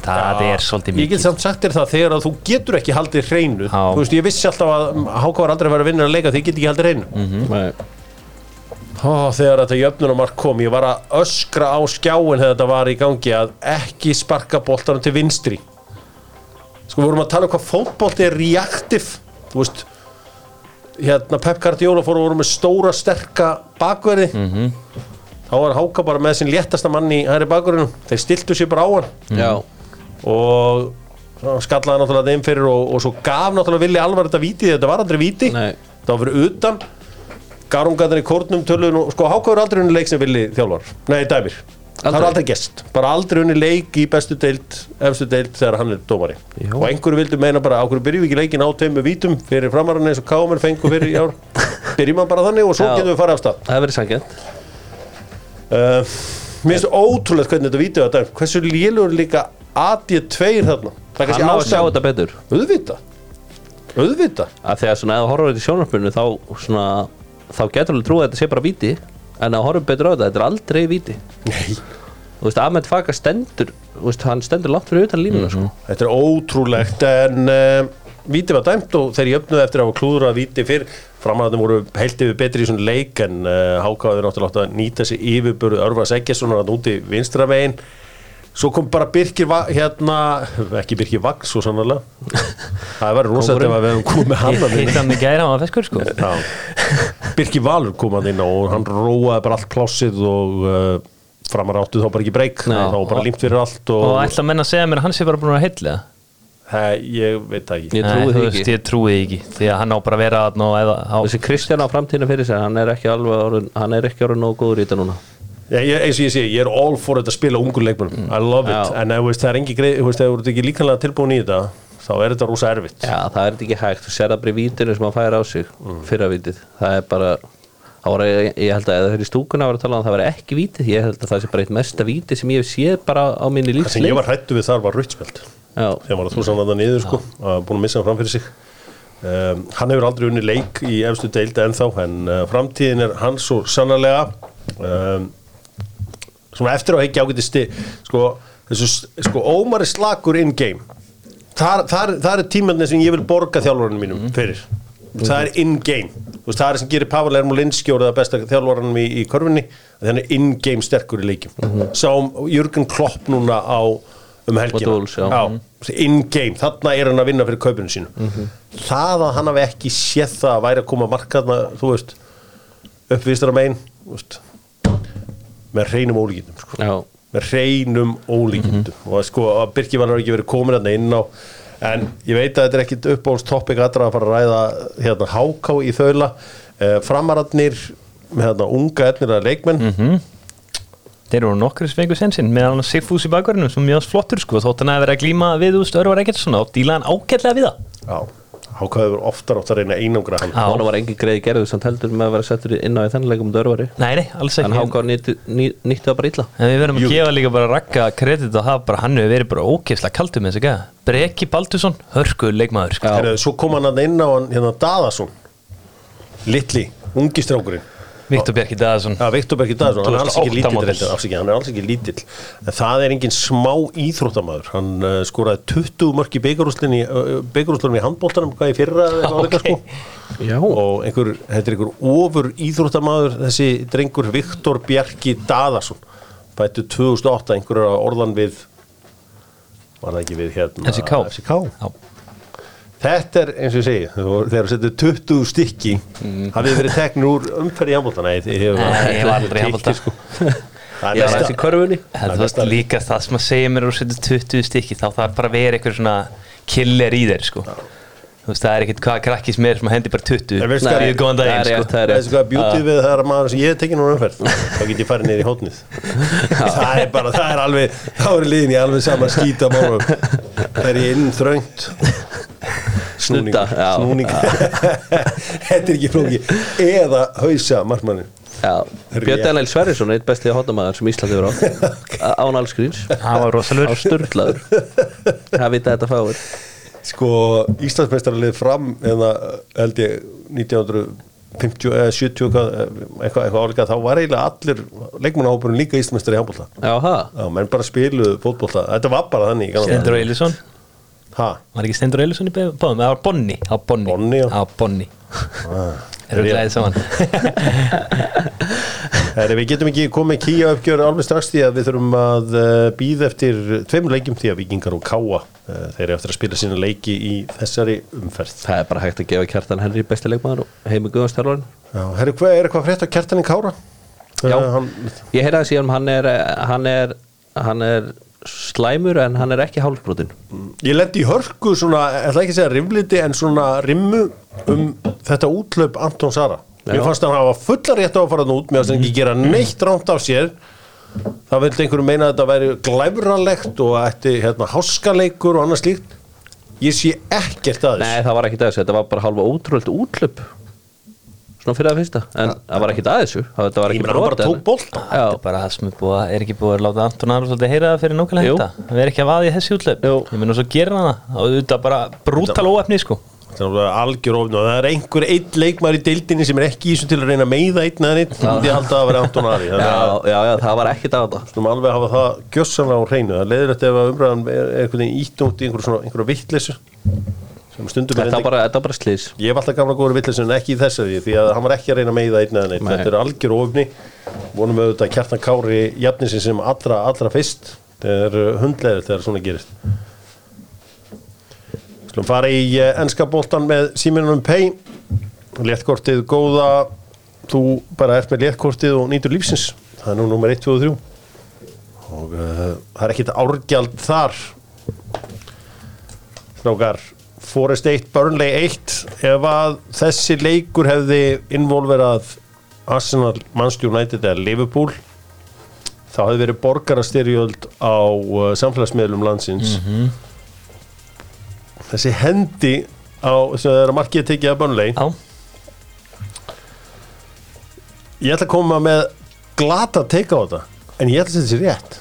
Það Já, er svolítið Ég get mikið samt sagt þér það þegar að þú getur ekki haldið hreinu Já. Þú veist, ég vissi alltaf að HK var aldrei að vera að vinna að leika því ég get ekki haldið hreinu Mhm. Nei. Ó, Þegar þetta jöfnunumark kom ég var að öskra á skjáin þegar þetta var í gangi að ekki sparka boltanum til vinstri Sko, við vorum að tala um hvað fótbolt er reaktiv Þú veist hérna Pep Guardiola fór og voru með stóra sterka bakverði. Þá var Háka bara með sinn léttasta mann í hæri bakverðinu þeir stiltu sér bara á hann. Já, og svo skallaði náttúrulega þeim fyrir og, og svo gaf náttúrulega villi alvar þetta víti þetta var aldrei víti. Nei. það var fyrir utan. Garungarnir í kórnum töluðin og sko Háka er aldrei unni leik sem villi þjálfar. Nei dæmir það er aldrei gest bara aldrei unni leik í bestu deild efstu deild þegar hann er dómari. Já. og einhverju vildu meina bara ákveður byrjum við ekki leikin á teimu vítum fyrir framarinn eins og Kámer fengu fyrir í ár? Byrjum við bara þannig og svo Já. getum við farið af stað. Það hefur verið sangjant Uh, mér finnst ótrúlegt hvernig þetta vídeo þetta er hversu lélur líka AD2 þarna? Það er kannski ástæðan þetta betur. Auðvitað. Að Þegar svona, þú horfður þetta í sjónarspunni þá, svona, þá getur alveg trúið að þetta sé bara víti. En að horfum betur á þetta, þetta er aldrei víti. Nei. Þú veist, Ahmed Faka stendur veist, hann stendur langt fyrir utan línuna sko. þetta er ótrúlegt en uh, víti var dæmt og þeir jöfnuðu eftir að hafa klúður að víti fyrr. Framhæðum voru heilt yfir betri í svona leik en uh, Hákaður náttúrulega átt að nýta sér yfirbörðu Örvar Sækjessonar að úti vinstra veginn svo kom bara Birkir hérna, ekki Birkir Vagn svo sannlega það var rosalega ef við hefum komið hann að hitt hann ekki gæra á að feskur sko. Já. Birki Valur kom að inn og hann róaði bara allt plássið og uh, framar áttu þá bara ekki breyk. Þá var bara límt fyrir allt Og og, ætla menn að segja mér að hann sé bara búin að heilla He, ég veit það ekki. Ég trúi því ekki. Trúi ekki Því að hann á bara að vera að ná eða á Þessi Kristján á framtíðinu fyrir sig Hann er ekki alveg orðin, hann er ekki orðin nógu góður í þetta núna. Ég, eins og ég sé, ég er all for þetta að spila ungur leikmennum, I love it. Já. en ef veist, það er engi greið, ef þú ert ekki líkanlega tilbúin í þetta þá er þetta rosa erfitt. Já, það er ekki hægt. Þú það bara í vítinu sem hann fær á sig Mm. Fyrra vítið Það er bara það var, ég, ég held að eða þeir í stúkuna var að tala um að það var ekki vítið. Ég held að það sé bara eitt mesta vítið sem ég hef séð bara á minni það sem ég var hrættu við þar var ruttspjöld þegar var að þú saman það niður sko, að búin að missa hann fram fyrir sig. Um, hann hefur aldrei unni leik í efstu deildi ennþá en uh, framtíðin er hans svo sannarlega um, svona eftir á heikja ágæti sti sko, þessu, sko ómari slakur in game. Þar, þar, þar er tímandi sem ég vil borga þjálfurinn mínum fyrir. Það er in game veist, það er sem gerir Pavel Ermolinski og það besta þjálfurinn í, í körfunni að hann er in game sterkur í leikjum. Sáum Jürgen Klopp núna á um helgina. Wolves, já. in game, þarna er hann að vinna fyrir kaupinu sínu. Það að hann hafi ekki séð það að væri að koma markaðna þú veist, uppvistar að megin veist, með hreinum ólíkindum sko. með hreinum ólíkindum. Og sko að Birki var ekki verið komin hérna inn á en ég veit að þetta er ekkit uppbólst topic allra að fara að ræða hérna háká í þaula. Uh, framararnir með hérna unga etnir að leikmenn Þeir eru nokkur sem fengur sensin með hann Sigfús í bakverðinu sem mjög flottur sko. Þótt hann að vera að glíma við úst Örvar Eggertsson og díla hann ágætlega við það. Já, háká hefur oftar átt að reyna einangra hann. Hann var engin greið gerðu samt heldur með að vera settur inn á leikum dörfari. Nei, nei, alls ekki. En Háká nýtti ný, nýtti það bara illa. En við verðum að gefa líka bara rakka kredit og það bara hann hefur verið bara ókefslega með þess að geða Breki Baldursson, hörkuð leikmaður. Sko. Svo kom hann að inn á hann hérna Daðason. Litli, ungi strákurinn Viktor Bjarki Daðarsson Ja, Viktor Bergi Daðarsson, hann er alls ekki 2008 lítill reyndar, hann er alls ekki lítill en það er engin smá íþróttamæður hann uh, skoraði 20 mörk í byggarúslinni uh, byggarúslinni í handbóltanum hvað í fyrra okay. sko. Já, og einhver, þetta er einhver ofur íþróttamæður þessi drengur Viktor Bjarki Daðarsson bættu 2008 einhverja orðan við var það ekki við hérna FCK. FCK. Þetta er eins og ég segi þú- þegar þú setur 20 stykki hafið þið verið teknir úr umferð í handbólta nei, ég var aldrei í handbolta. sko. Það er ég var næsta- þessi körfunni. Það er þú veist líka það sem að segja mér úr setur 20 stykki þá þarf bara að vera eitthvað svona killer í þeir sko. Þú veist það er ekkert hvað krakkis mér sem að hendi bara 20 En veistu Nei, ég góðan það er daginn rétt, sko það er Veistu rétt hvað bjútið við það er að maður sem ég hef tekið núna umferð? Þá get ég farið niður í hótnið það er bara, það er alveg þá er liðin í alveg sama skýta málum. Það er ég inn þröngt snúning Snudda, já. snúning þetta er ekki flóki eða hausa Rétt. Björn Daniel Sverrisson er eitt besti hóttamæður sem Íslandi verið á án allskrýns Það var á rosalur sturglaður það vita þetta fáir. Sko Íslandsmeistaralið fram eða held ég 1950 eða 70 eitthvað, eitthvað, eitthvað áleika þá var eiginlega allir leikmannahópurinn líka Íslandsmeistar í handbólta Já, ha, Já, menn bara spiluðu fótbolta. Þetta var bara þannig. Stendur Eilisson Ha? Var ekki Stendur Eilisson í báðum? Það var Bonni var Bonni Bonni, já. Var Bonni Ah. Erum við glæðið saman Herri, við getum ekki komið kýja uppgjör alveg strax því að við þurfum að uh, býða eftir tveimur leikjum því að Víkingar og Káa uh, þeir eru eftir að spila sína leiki í þessari umferð. Það er bara hægt að gefa kjartan Henry besti leikmaður og heimi Guðastjálfarinn Já, herri, hvað er eitthvað frétt á kjartanin Kára? Já. Uh, hann, Ég heyrði að síðan hann er, hann er hann er slæmur en hann er ekki hálfbrotin ég lendi í hörku svona, ég ætla ekki að segja rimliti en svona rimmu um þetta útlöp Anton Sara. Mér fannst að hann hafa fullar rétt á að fara hann út með að hann ekki gera neitt rámt af sér. Það vildi einhverju meina að þetta væri glæfralegt og ætti hérna, háskaleikur og annað slíkt. Ég sé ekkert að Nei, það var ekki þessu, þetta var bara halva ótrúld útlöp svona fyrir að fyrsta. En það var ekki að þessu. Það var ekki brot, Já, er bara það sem er búið að, er ekki búið að láta Anton Arnald svolítið heyra það fyrir nákvæmlega þetta. Við erum ekki að vaða í þessi útlöp. Ég meina svo gerir hann það. Og þetta er bara brútal óefni sko. Það er algjör ofn og það er einhver einn leikmar í deildinni sem er ekki í þessu til að reyna að meiða einn eða einn myndi ég halda að vera Anton Ari. Já, að já, já, það var ekkit að þetta. Skulum alveg hafa það gjössanlega á hreinu. Það leiður þetta ef að umræðan er er einhvern veginn ítt út í einhverju svona einhverju vittleysu er Þetta var bara, bara slís ég hef alltaf gamla góður vittleysu en ekki í þessari því að hann var ekki að reyna að meiða einn eða neitt. Nei. þetta er algjör ofni vonum við auðvitað kjartan Kári jafnisin sem allra, allra fyrst. Þetta er hundleður þegar svona gerist. Skulum fara í ennska boltan með síminunum Pay léttkortið góða. Þú bara ert með léttkortið og nýtur lífsins. Það er nú nummer 1, 2 og 3 og uh, það er ekkit árgjald þar. Strákar Forest 1, Burnley 1 ef að þessi leikur hefði involverað Arsenal, Manchester United eða Liverpool þá hefði verið borgarastyrjöld á uh, samfélagsmiðlum landsins. Þessi hendi á, sem það er að markið tekið að Burnley. Já, ég ætla að koma með glata teika á þetta en ég ætla að setja sér rétt.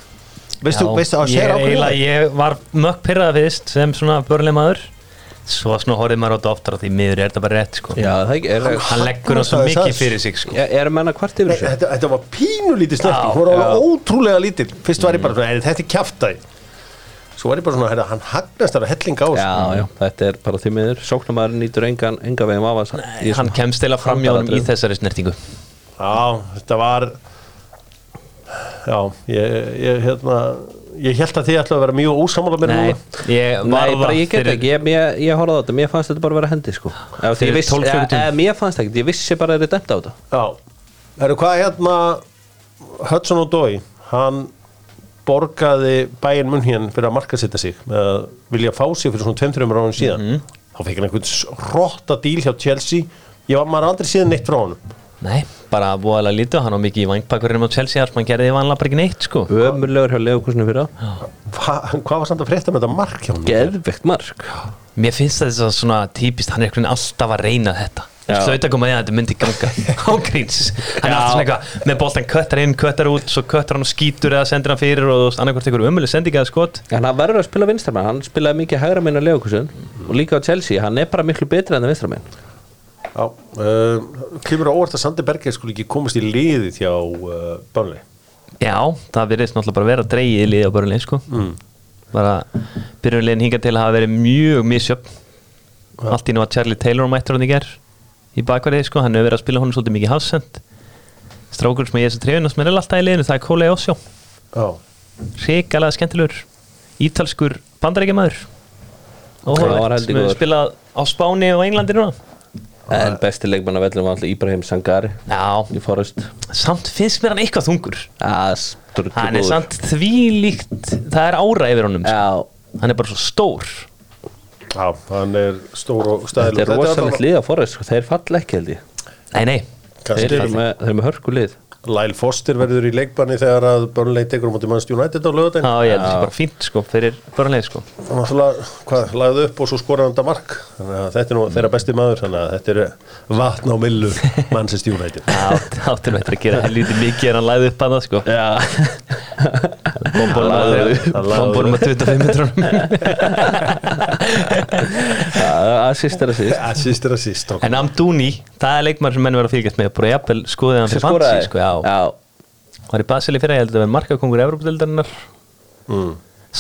Veistu, já. veistu að sér ákveðið? ég var mökk pyrrað fyrst sem svona börnlega maður Svo svona horfið maður á þetta oftar því miður er þetta bara rétt sko? Já, það ekki, er, Hann leggur hann svo mikið það. fyrir sig sko. Er, er menna hvart yfir Nei, þessu? þetta, þetta var pínulítið snerting, Já, hún var alveg já. ótrúlega lítil Fyrst var ég bara svona, "Heyrðu, þetta er kjaftaði Svo var ég bara svona, heyrðu, hann hagnast þar að helling á þessu. Já, já, þetta er bara því miður. Sóknarmaður nýtur engan, enga veginn af Nei, Hann kemst eila fram hjá honum í þessari snertingu. Já, þetta var Já, ég, ég, hérna Ég held að þið ætla að vera mjög ósamála Nei, núna. ég Nei, bara ég get ekki, ég, ég, ég horfði á þetta. Mér fannst þetta bara vera hendi, sko. Viss, 12 e, e, Mér fannst ekki, ég vissi bara að þetta er dæmt á þetta. Já, Herru, hvað hérna Hudson og Dói Hann borgaði bæinn munn hérna fyrir að markasetja sig með að vilja fá sig fyrir svona 2-3 ráðum síðan. Mhm. þá fekk hann einhvern rotta díl hjá Chelsea. Ég var maður aldrei síðan neitt frá honum Nei, bara búaðlega lítið Hann á mikið í vangpakkurinn á Chelsea þar sem hann gerði vanlega bara ekki neitt sko. Ömurlegur hjá Leokursinu fyrir það Hva, hvað var samt að frétta með þetta mark hjá honum? Geðvegt mark. Mér finnst það þess að svona típist Hann er einhvern veginn alltaf að reyna þetta. Já. Slaut að koma því að þetta myndi ganga. Ágríns Hann er alltaf svona eitthvað Með boltan köttar inn, köttar út Svo köttar hann og skítur eða sendir hann fyrir Og annarkvort einhver ömuleg sending eða skot. En hann verður að spila uh, kemur á óvart að Sandi Berger skulle ekki komast í liðið hjá uh, Burnley? Já, það virðist náttúrulega bara vera dreigið í liði á börnlegin sko. Mm. bara byrjunlegin hinga til að hafa verið mjög misjöfn. Allt í nú að Charlie Taylor mættur hann í ger í bakverðið sko, hann hefur verið að spila honum svolítið mikið hafsend strákur sem ég er svo trefin sem er alltaf í liðinu, það er Kóli Ósjó Já, hrikalega skemmtilegur ítalskur bandarækjamaður Það var og sem spilað á Spáni og Englandi núna En besti leikmann af vellum var alltaf Ibrahim Sangari Já, í Forrest samt finnst mér hann eitthvað þungur. Já, sturlu hann er samt því líkt það er ára yfir honum sko. Já, hann er bara svo stór. Já, hann er stór og þetta stæðileg er rosalegt lið á Forrest sko. Þeir falla ekki held ég. Nei nei, Þeir eru með, þeir eru með hörku lið Lyle Foster verður í leikbanni þegar að Burnley tekur á móti Manchester United á lögadaginn Já, ég held að það sé bara fínt sko fyrir börnlega sko. Og náttúrulega, hvað, lagði upp og svo skoraði hann þetta mark. Þannig að þetta er nú þeirra besti maður þannig að þetta er vatn á millu Manchester United. Já, áttur með þetta að gera helviti mikið en hann læði upp að það sko. Já Bombónum að upp. bombónum að 25 metrum Assist er assist. Assist er assist. En Amduni, það er leikmar sem menn verður að fylgjast með. Bara jafnvel skoðið hann fyrir skoraði. sko, já. Já, Var í Basel í fyrir, ég held að það verður markakongur Evropadeildarinnar, mm.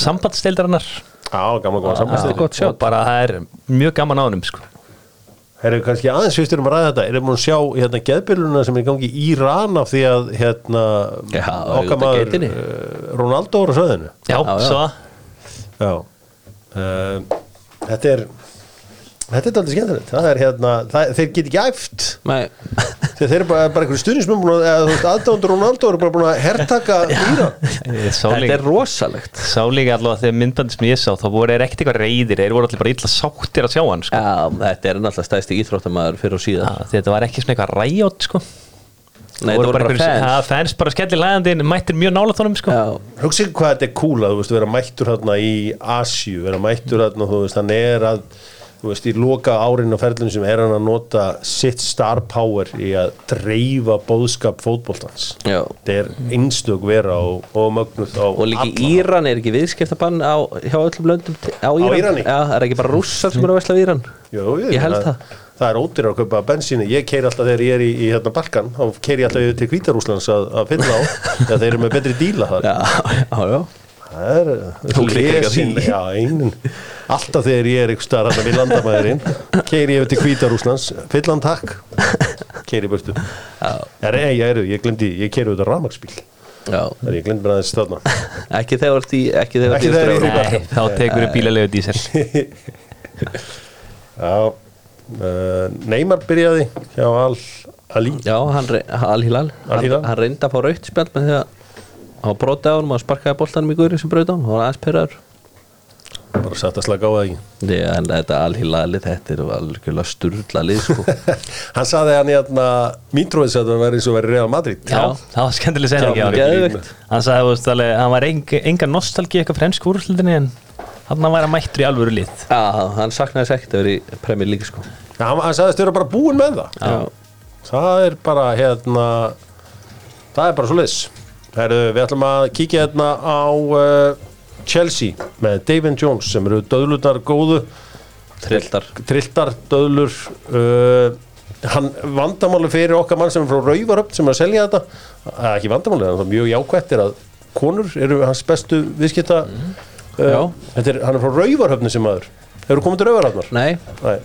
sambandsdeildarinnar. Já, gamla góða þetta er sambandstæð gott og bara það er mjög gaman á honum sko Erum við kannski aðeins fyrstur um að ræða þetta? Erum við að sjá hérna geðbyrluna sem er í gangi í Íran af því að hérna Já, okkar maður uh, Ronaldo á söðinu Já, svo Já. Uh, Þetta er Þetta er aldrei skemmtilegt. Það er hérna, það, þeir get ekki æft. Nei, þeir eru bara, bara einhverju veist, aðdándur Ronaldo eru bara búin að Ég sá þetta er rosalegt Sá líka allavega þegar myndbandi sem ég sá þá voru þeir ekkert eitthvað reyðir, þeir voru allir bara illa sáttir að sjá hann sko. Já, þetta er náttúrulega stæðsti íþróttamæður fyrir og síðan ja, þetta var ekki svona eitthvað ræjót sko. Nei, þetta voru bara einhverjir- fans Ja, fans bara skellir lægandi mættir mjög nála þónum sko. Já, hugsa ykkur hvað þetta er cool að þú veist, vera mættur hérna í Asju, vera mættur hérna þú veist, hann er að þú veist, í loka árin á ferlunum sem er hann að nota sitt star power í að dreifa bóðskap fótboltans já þetta er einstök vera og, og mögnuð á Og líka alla. Íran er ekki viðskiptabann á, hjá öllum löndum á Íran? Já, það er ekki bara rússar sem eru að vesla við Íran Jú, Ég held meina, það. Það er ódýr að kaupa bensíni, ég keiri alltaf þegar ég er í, í hérna Balkan, þá keiri ég alltaf til Hvítarúslands að, að finna á, þegar þeir eru með betri díla þar. Já, já, já Það er, Alltaf þegar ég er ykkur starf hérna við landamæðurinn, keiri ég yfir til Hvítarúslands, fyllan takk, keiri í burtu. Já, ei, ég, er, ég glemdi, ég keiri út á rafmagsbíl, já. Það er ég glemdi mér aðeins þarna. Ekki þegar þú ert í Ekki þegar Ekki þú ert þegar í ég í Evrópu. Nei, þá tekur við bílalegu dísel. Já, uh, Neymar byrjaði hjá Al Ali. Já, hann, re- Al-Hilal hann, hann reyndi að fá rautt spjald með því að hann broti á hann og sparkaði boltanum í guðri sem brauti á hann, hann var aðeins pyrraður Bara satt að slaka á það ekki. Já, en þetta Al-Hilali, þetta er algjörlega sturla lið sko. Hann saði hann í hérna Mítróðis að það væri eins og væri Real Madrid. Já, það var skemmtileg Já, hann veist, alveg, hann var enga, nostalgi eitthvað fremsk úrslildinni en hann var að mættur í alvöru lið. Já, hann saknaði þess ekkert að vera í Premier League sko. Já, hann, hann sagðist vera bara búinn með það. Já, Það er bara hérna Það er bara svo Herru, við ætlum að kíkja hérna á uh, Chelsea með David Jones sem eru döðlunar góðu. Trilltar trilltar döðlur uh, hann vandamáli fyrir okkar mann sem er frá Rauvaröfn sem er að selja þetta það er ekki vandamáli, það er mjög jákvætt er að konur eru hans bestu viðskipta uh, Já. þetta er, hann er frá Rauvaröfni sem maður. Hefur komið til Rauvaröfnar? Nei, Nei.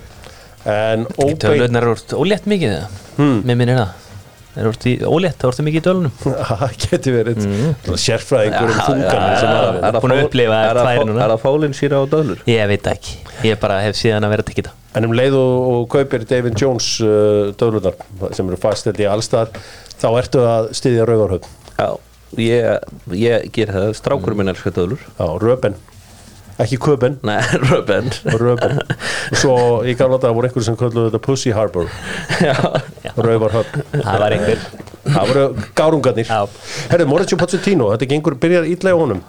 En óbein Tölurnar eru ólétt mikið Hmm. Mér minnir það Það eru orðið ólétt, það orðið mikið í tölunum það geti verið. Mm. sérfræðingur um þungan sem er það fólinn síra á döðlur? Ég veit ekki, ég bara hef síðan að vera að tekja það. En um leið og, og kaupir David Jones uh, döðlunar sem eru fastið í allstar þá ertu að styðja Rauvaröfn Já, ég, ég ger það. Strákurinn minn sko döðlur Já, Röben Ekki Köben, Nei, Röben. Röben. Og svo í gamla dag voru einhverjum sem kölluðu þetta Pussy Harbor. Já, Rauvarhöfn Það var einhver. Það voru gárungarnir. Já. Herðu, Mauricio Pochettino, þetta gengur byrjar ítla í honum.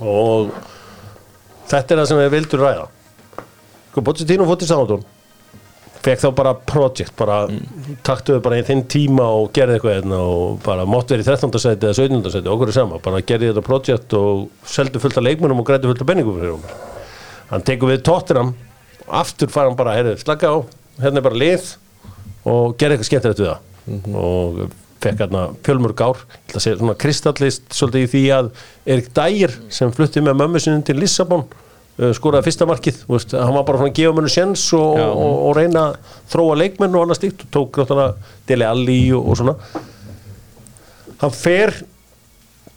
Og þetta er það sem við vildur ræða. Sko, Pochettino fótt í Sándón Fekk þá bara project bara taktuðu bara í þinn tíma og gerði eitthvað hérna og bara mátt verið í 13. seti eða 17. seti, okkur er sama bara gerði þetta project og seldu fullt af leikmunum og græti fullt af benningum fyrir hún hann tekur við Tottenham aftur fara hann bara, heyrðu, slaka á hérna er bara lið og gerði eitthvað skemmtilegt við það og fekk hérna fjölmörg ár ég ætla að segja svona kristallist svolítið í því að Erik Dyer sem flutti með mömmu sinni til Lissabon skoraði fyrsta markið, veist, hann var bara svona að gefa mönu sjens og, Já. og, og reyna að þróa leikmenn og annað stíkt og tók náttúrulega Dele Alli og, og svona. Hann fer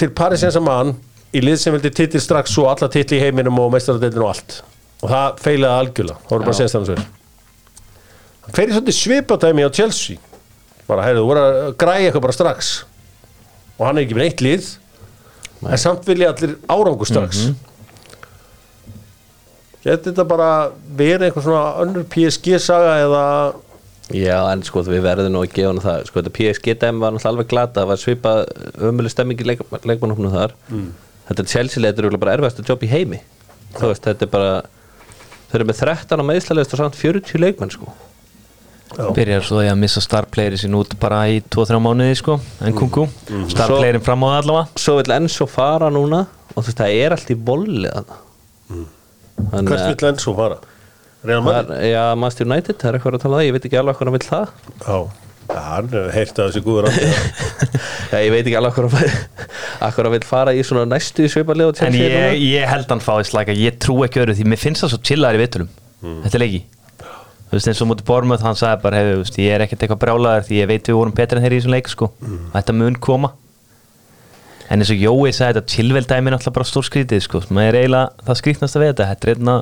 til Paris Saint-Germain í lið sem vildi titil strax og alla titli í heiminum og meistaradeildin og allt. Og það feilaði algjörlega, það voru bara svo hann fer í svolítið svipatæmi á Chelsea. Bara, heyrðu, þú voru að græja eitthvað bara strax. Og hann er ekki með eitt lið en samt vilja allir árangur strax Geti þetta bara verið eitthvað svona önnur PSG-saga eða? Já, en sko við verðum nú að gefa hann það. Sko þetta PSG-dæmi var náttúrulega alveg glata. Það var svipað ömuleg stemming í leik, leikmannhófnum þar. Þetta er Chelsea-leitur er bara erfasta jobb í heimi. Þú veist, þetta er bara þau eru með 13 á meðslæðist og samt 40 leikmenn sko. Byrjar svo því að missa starplayeri sín út bara í 2-3 mánuði sko En kungu, Mm. starplayerin fram á það allavega. svo vil Enzo fara núna og þú veist, það er allt í bolli þarna. Þannig hvert að- vill enn svo fara? Real Madrid? Já, Master United, það er eitthvað að tala um það, ég veit ekki alveg hvað hann vil það. Já, hann hefur heyrt að þessi góður Já, ég veit ekki alveg hvað hann vil fara í svona næstu svipalið og En ég, ég held hann fáið slæka, ég trú ekki öðru því. Mér finnst það svo chillaðar í vitulum Mm. Þetta er leiki. Þú veist eins og mútið Bormöð hann sagði bara, hefur, veist, ég er ekkert eitthvað brjálaður því ég veit við vorum betra en þeir í þessum leik sko. Og þetta mun koma en eins og Jói sagði þetta tilveldæmi er náttúrulega bara stór skrítið sko. Maður er eiginlega það skrítnast að við þetta. Þetta er einna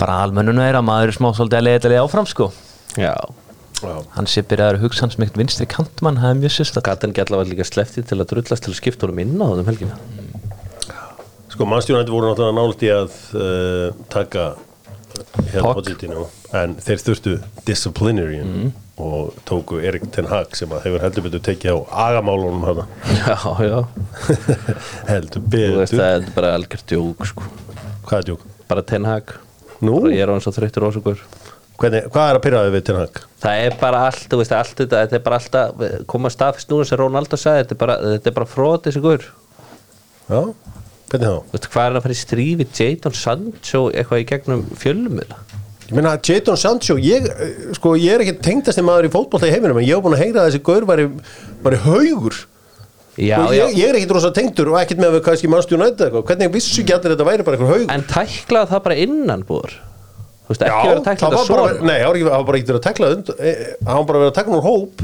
bara almennunu er að maður er smá svolítið að leiða þetta áfram sko. Já, Já. hann sé byrjaður að hugsa hans meitt vinstri kantmann það er mjög sérstætt Gatan gætla var líka slefti til að drullast til að skipta honum inn á þeim helgina. Sko, mannstjónandi voru náttúrulega nált í að uh, taka hérna Puck. Pochettino, en þeir þurftu disciplinary Mhm. Og tóku Erik Ten Hag sem að hefur heldur betur tekið á agamálunum hana Já, já, heldur þú veist betur það er bara algjört djók sko. Hvað er djók? bara tennhag Nú? bara ég er hann svo þreyttur ósugur Hvernig, hvað er að pyrraði við Ten Hag? það er bara allt, þú veist, allt þetta þetta er bara alltaf, koma staðfist núna sem Ronaldo sagði, þetta er bara, þetta er bara frót þessi guður, Já, hvernig þá? þú veist, hvað er að fara í strífi Jadon Sancho eitthvað í gegnum fjölumila Ég meina, Jadon Sancho, ég, eh, sko, ég er ekki tengdasti maður í fótbolta í heiminum en ég hef búin að heyra að þessi gaur væri, væri haugur. Já, og já, ég, ég er ekkit rosa tengdur og ekkit með að við kannski mannstjónu eitthvað. Hvernig vissu ekki allir að þetta væri bara eitthvað haugur? En tæklaði það bara innan búður? Þú veist, ekki verið að tækla það þetta var bara, svona? nei, það var það var bara ekkert verið að tekla und, e, hann var bara verið að tekla úr hóp.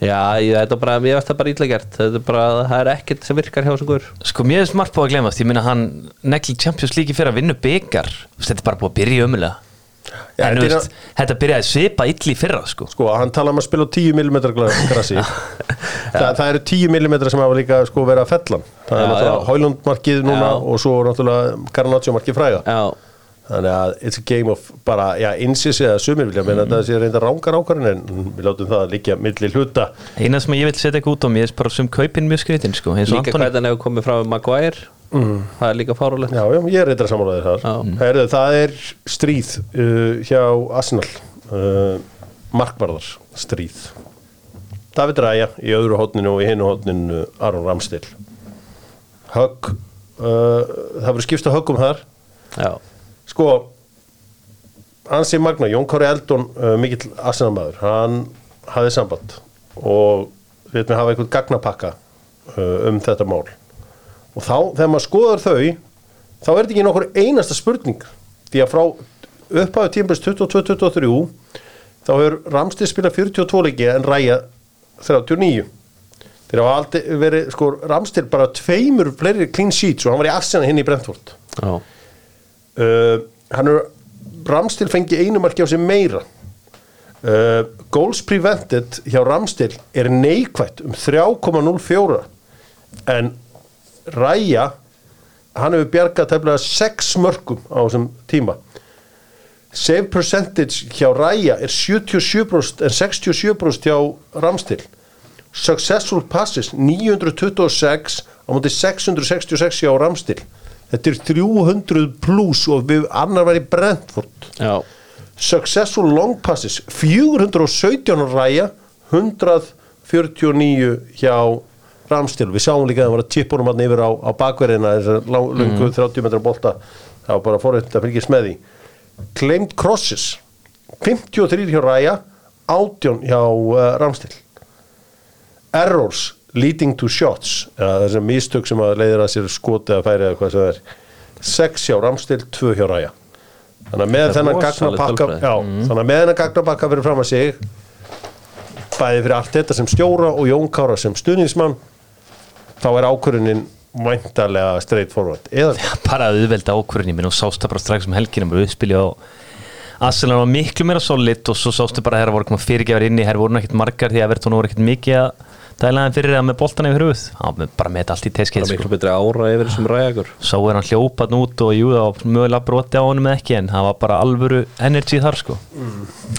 Já, ég, þetta er bara, ég veist það bara illa gert. Þetta er bara, það er ekkert sem virkar hjá þessu guður Sko mér er smart búið að glemast, ég minna hann negli Champions League fyrir að vinna byggar þetta er bara búið að byrja ömulega Já, en er veist, þetta byrjaði svipa illi fyrra sko. Sko, hann tala um að spila á 10 mm grassi Þa, það eru 10 mm sem hafa líka sko verið að fellan það er Já, náttúrulega já. Hólundmarkið núna Já. og svo náttúrulega Garnaccio markið fræga. Já, þannig að it's a game of bara, já, insis eða sumir vilja menna Mhm. þetta sé reynda rángar ákvarðin en við látum það að liggja milli hluta. Eina sem ég vil setja eitthvað út á mér er bara sem kaupin mjög skritin sko eins og líka hvað hann hefur komið frá Maguire. Það er líka fárulegt já, já, ég er reyndar samanlæðið þar. Já. Herðu, það er stríð uh, hjá Arsenal uh, markvarðar stríð. David Ræja í öðru hótninu og í hinu hótninu Aron Ramstil högg uh, það verður skipst á höggum þar. Já, sko Ansi Magna, Jón Kári Eldon uh, mikill Arsenal-maður, hann hafði samband og við veitum hafa einhvern gagnapakka uh, um þetta mál. Og þá, þegar maður skoðar þau þá er þetta ekki nokkur einasta spurning því að frá upphæðu tímpins 22-23 þá hefur Ramstil spilað 42 leiki en Ræja 39 þeir hafa aldrei verið, sko, Ramstil bara tveimur fleiri clean sheets og hann var í Arsenal hinn í Brentford. Já, uh, hann er Ramstil fengi einu marki á sig meira. Uh, goals prevented hjá Ramstil er neikvætt um 3,04 en Ræja hann hefur bjargað tefnilega 6 mörgum á þessum tíma. Save percentage hjá Ræja er 77% en 67% hjá Ramstil successful passes 926 á móti 666 hjá Ramstil þetta er 300 pluss og við annar var í Brentford. Já, successful long passes 417 á ræja 149 hjá Ramstil við sáum líka að það var að tippunum hann yfir á, á bakverðina þessar lungu 30 metra bolta. Það var bara forrétt að fylgjast með því. Claimed crosses 53 hjá ræja 18 hjá uh, Ramstil errors leading to shots eða þessar mistök sem að leiðir að sér skoti að færi eða hvað sem það er. 6 hjá Ramstil, 2 hjá ræja þannig að með þennan gagnapakka já, þannig að með þennan gagnapakka fyrir fram að sig bæði fyrir allt þetta sem stjóra og Jón Kára sem stuðningsmann þá er ákvörunin væntalega straight forward. Eða bara auðvelda ákvörðin, ég minn og sást það bara strax um helgina bara uppspilja á Arsenal var miklu meira solid og svo sástu bara að það voru koma fyrirgefar inn í, það voru ekkert margar því að Evertón voru ekkert mikið að dæla þeim fyrir það með boltan yfir hruð hann var bara með þetta allt í það teskið er sko. miklu betri ára yfir þessum ræjagur svo er hann hljópað út og jú það var mögulega broti á honum eða ekki en það var bara alvöru energy þar sko.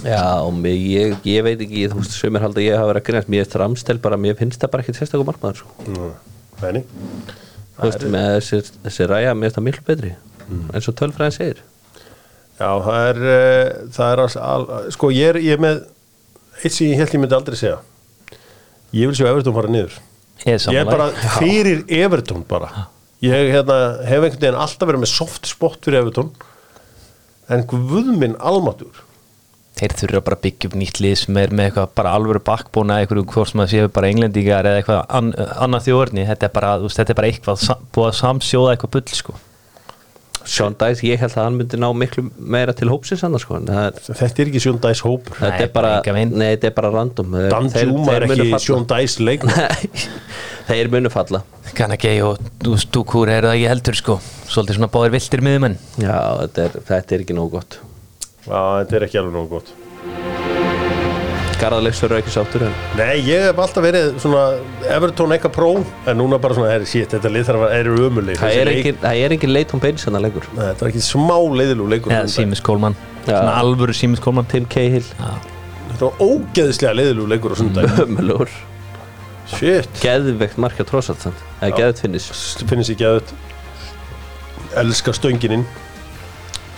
Já, og mig, ég, ég veit ekki þú veist, sömur halda ég hafa verið að grínast. Mér er Ramstel bara, mér finnst það bara ekki sérstaklega markmaður sko. Nei, þú veist, með þessi, þessi ræja mér finnst það miklu betri eins og tölfræðin segir. Já, það er, uh, það er al, al, sko ég er, ég er með eitt sem ég held ég myndi aldrei segja ég vil sjá Evertón fara niður. Ég er ég er bara fyrir Evertón bara. Ég hérna, hef einhvern veginn alltaf verið með soft spot fyrir Evertón en guð minn almatur. Þeir þurfa bara að byggja upp nýtt lið sem er með eitthvað bara alvöru bakkbóna eitthvað hvort sem að séu bara englendingar eða eitthvað an, annað þjóðurni þetta er bara, þetta er bara eitthvað búið að samsjóða eitthvað bull sko Sean Dice, ég held að hann myndi ná miklu meira til hópsins annars sko en það er, Þetta er ekki Sjón Dæs hópur. Þetta er bara nei, þetta er bara random. Dan Juma er ekki. Sjón Dæs leik Nei, þeir munu falla. Kanagei og Dúkúr eru það ekki heldur sko. Svolítið svona báðir viltir miðumenn Já, þetta er, þetta er ekki nógu gott. Já, þetta er ekki alveg nógu gott Garðarlegs eru ekki sáttur en Nei, ég hef alltaf verið svona Everton eitthvað pró En núna bara svona, er, shit, þetta lið þarf að vera er umulig það er engin, það er engin leit hún beinis hann að leikur Nei, Þetta er ekki smá leiðilú leikur. Eða Símis Kólmann. Svona alvöru Símis Kólmann Tim Cahill, Þetta var ógeðslega leiðilú leikur á sundag ömulur Shit. Geðveikt markja trósat samt. Eða geðveikt finnis finnst ekki að elska stöngininn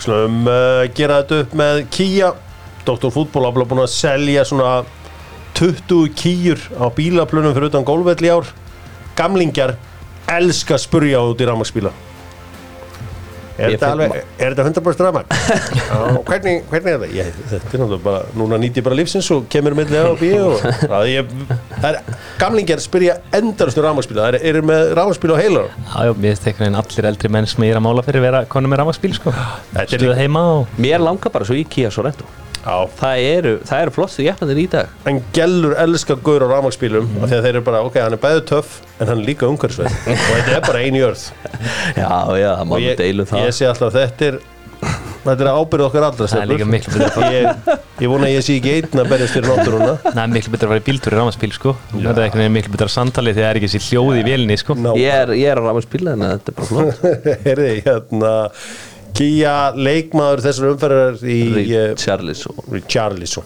Slum uh, gera þetta upp með Kia Dr. Fútból hafði búin að selja svona 20 kýjur á bílaplunum fyrir utan gólfvelli í ár Gamlingjar elska að spurja út í rafmagsbíla Er Ég þetta, alveg, er þetta 100% rafmagn? Já, hvernig, hvernig er þetta? Ég, þetta er náttúrulega bara, núna nýtt ég bara lífsins og kemur með það á bíu og það er, það er, gamlingjar spyrja endarastu rafmagsbíla, það er, eru með rafmagsbíla á heilar Já, já, mér einhvern veginn allir eldri menn sem ég er að mála fyrir vera konum með rafmagsbíl sko Þetta er Stuða heima og Mér langar bara svo í Kia Sorento Já, Það eru, það eru flottu jafnandir í dag. En gellur elskar gaur á rafmagsbílum mm. þegar þeir eru bara, ok, hann er bæðið töff en hann er líka umhverfisveið og þetta er bara einu jörð. Já, já, það má við deilum það. ég sé alltaf að þetta er þetta er ábyrð okkar allra Það er líka miklu betra ég, ég vona að ég sé ekki einn að berjast fyrir náttúruna. Það er miklu betra að vera í bíltúr í rafmagsbíl sko. Það er veginn miklu betra samtali þegar það er ekki sér hljóð í vélinni sko. Ég er, ég er er Kia leikmaður þessar umferðar í uh, Charles og Richarlison.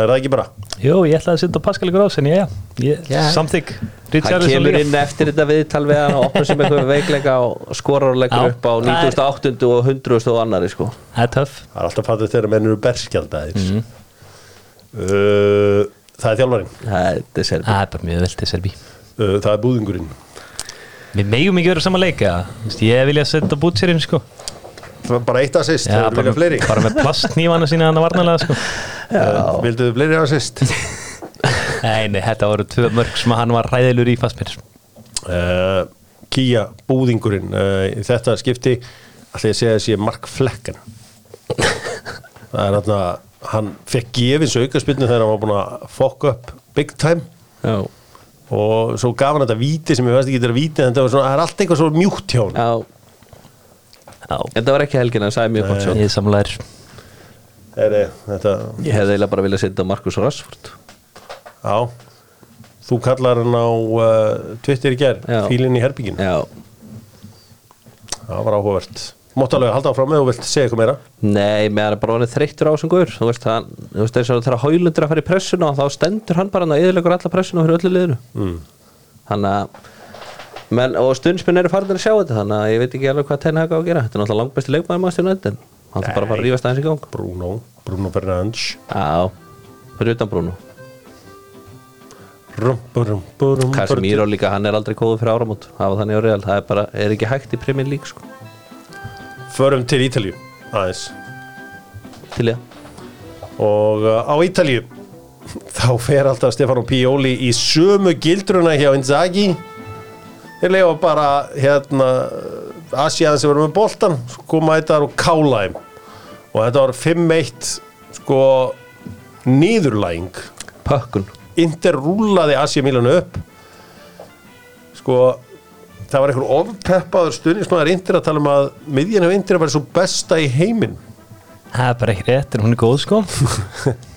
Er það ekki bara? Jú, ég ætlaði að setja á Pascal ykkur ás en já, já, Já. samþygg Hann Richarlison kemur líka. inn eftir þetta viðtal við hann og opnar sem eitthvað veikleika og skorar og leggur Já, upp á það er- 98. og 100. og annari sko. Það er töff. Það er alltaf fattur þegar menn eru berskjaldaðir. Mhm. uh, það er þjálfarinn. Er Það er bara mjög vel til Serbi uh, það er búðingurinn. Við megum ekki vera saman leika Ég vilja setja bútsirinn sko. Það bara eitt assist, Já, það vilja fleiri. bara með plastknífana sína þannig varnalega sko. Vilduðu fleiri assist? Nei, nei, þetta voru tvö mörg sem hann var ræðilur í fastmir uh, Kia búðingurinn uh, þetta skipti ætla ég að segja að sé Mark Flecken. Það er þarna hann fekk gefins aukaspilnu þegar hann var búin að fokk upp big time. Já, og svo gaf hann þetta víti sem ég veist ekki þetta er víti en þetta var svona, það er allt eitthvað svo mjúkt hjá hann Þetta var ekki helgina, það sagði mjög gott sjálf ég er er, þetta, Ég hefði eiginlega bara viljað setja Markus Rashford. Já. Þú kallar hann á uh, Twitter í gerð, fílinn í herbyggin Já, það var áhugavert. Máttu alveg halda áfram með og vilt segja eitthvað meira. Nei, meðan er bara honum þreyttur á þessum guður Þú veist, hann, þú veist, þess að þegar Hólundur að fara í pressuna og þá stendur hann bara hann að yðurlegur alla pressuna fyrir öllu liðinu. Mm. Þannig að menn, og stundsminn eru farin að sjá þetta þannig að ég veit ekki alveg hvað tenni haka á að gera. Þetta er náttúrulega langbæsti leikmaður maður stjórn en hann þarf bara að fara að rífast aðeins í gang. Bruno, Bruno Fernandes. Já, fyrir utan Bruno. Casemiro líka, hann er aldrei kóðu fyrir áramót. Hafa þannig á real, það er bara, er ekki hægt í Premier League sko, Förum til Ítalju aðeins. Til ég og uh, á Ítalju þá fer alltaf Stefano Pioli í sömu gildruna hjá Inzaghi þeir leifa bara hérna Asiaðan sem verður með boltan koma þetta og kála þeim. Og þetta var 5-1 sko nýðurlæng Pökkun. Inter rúlaði Asia Milan upp. Sko það var einhver ofpeppaður stundismæður Inter að tala um að miðjan af Inter var svo besta í heiminn. Það er bara ekki rétt, en hún er góð sko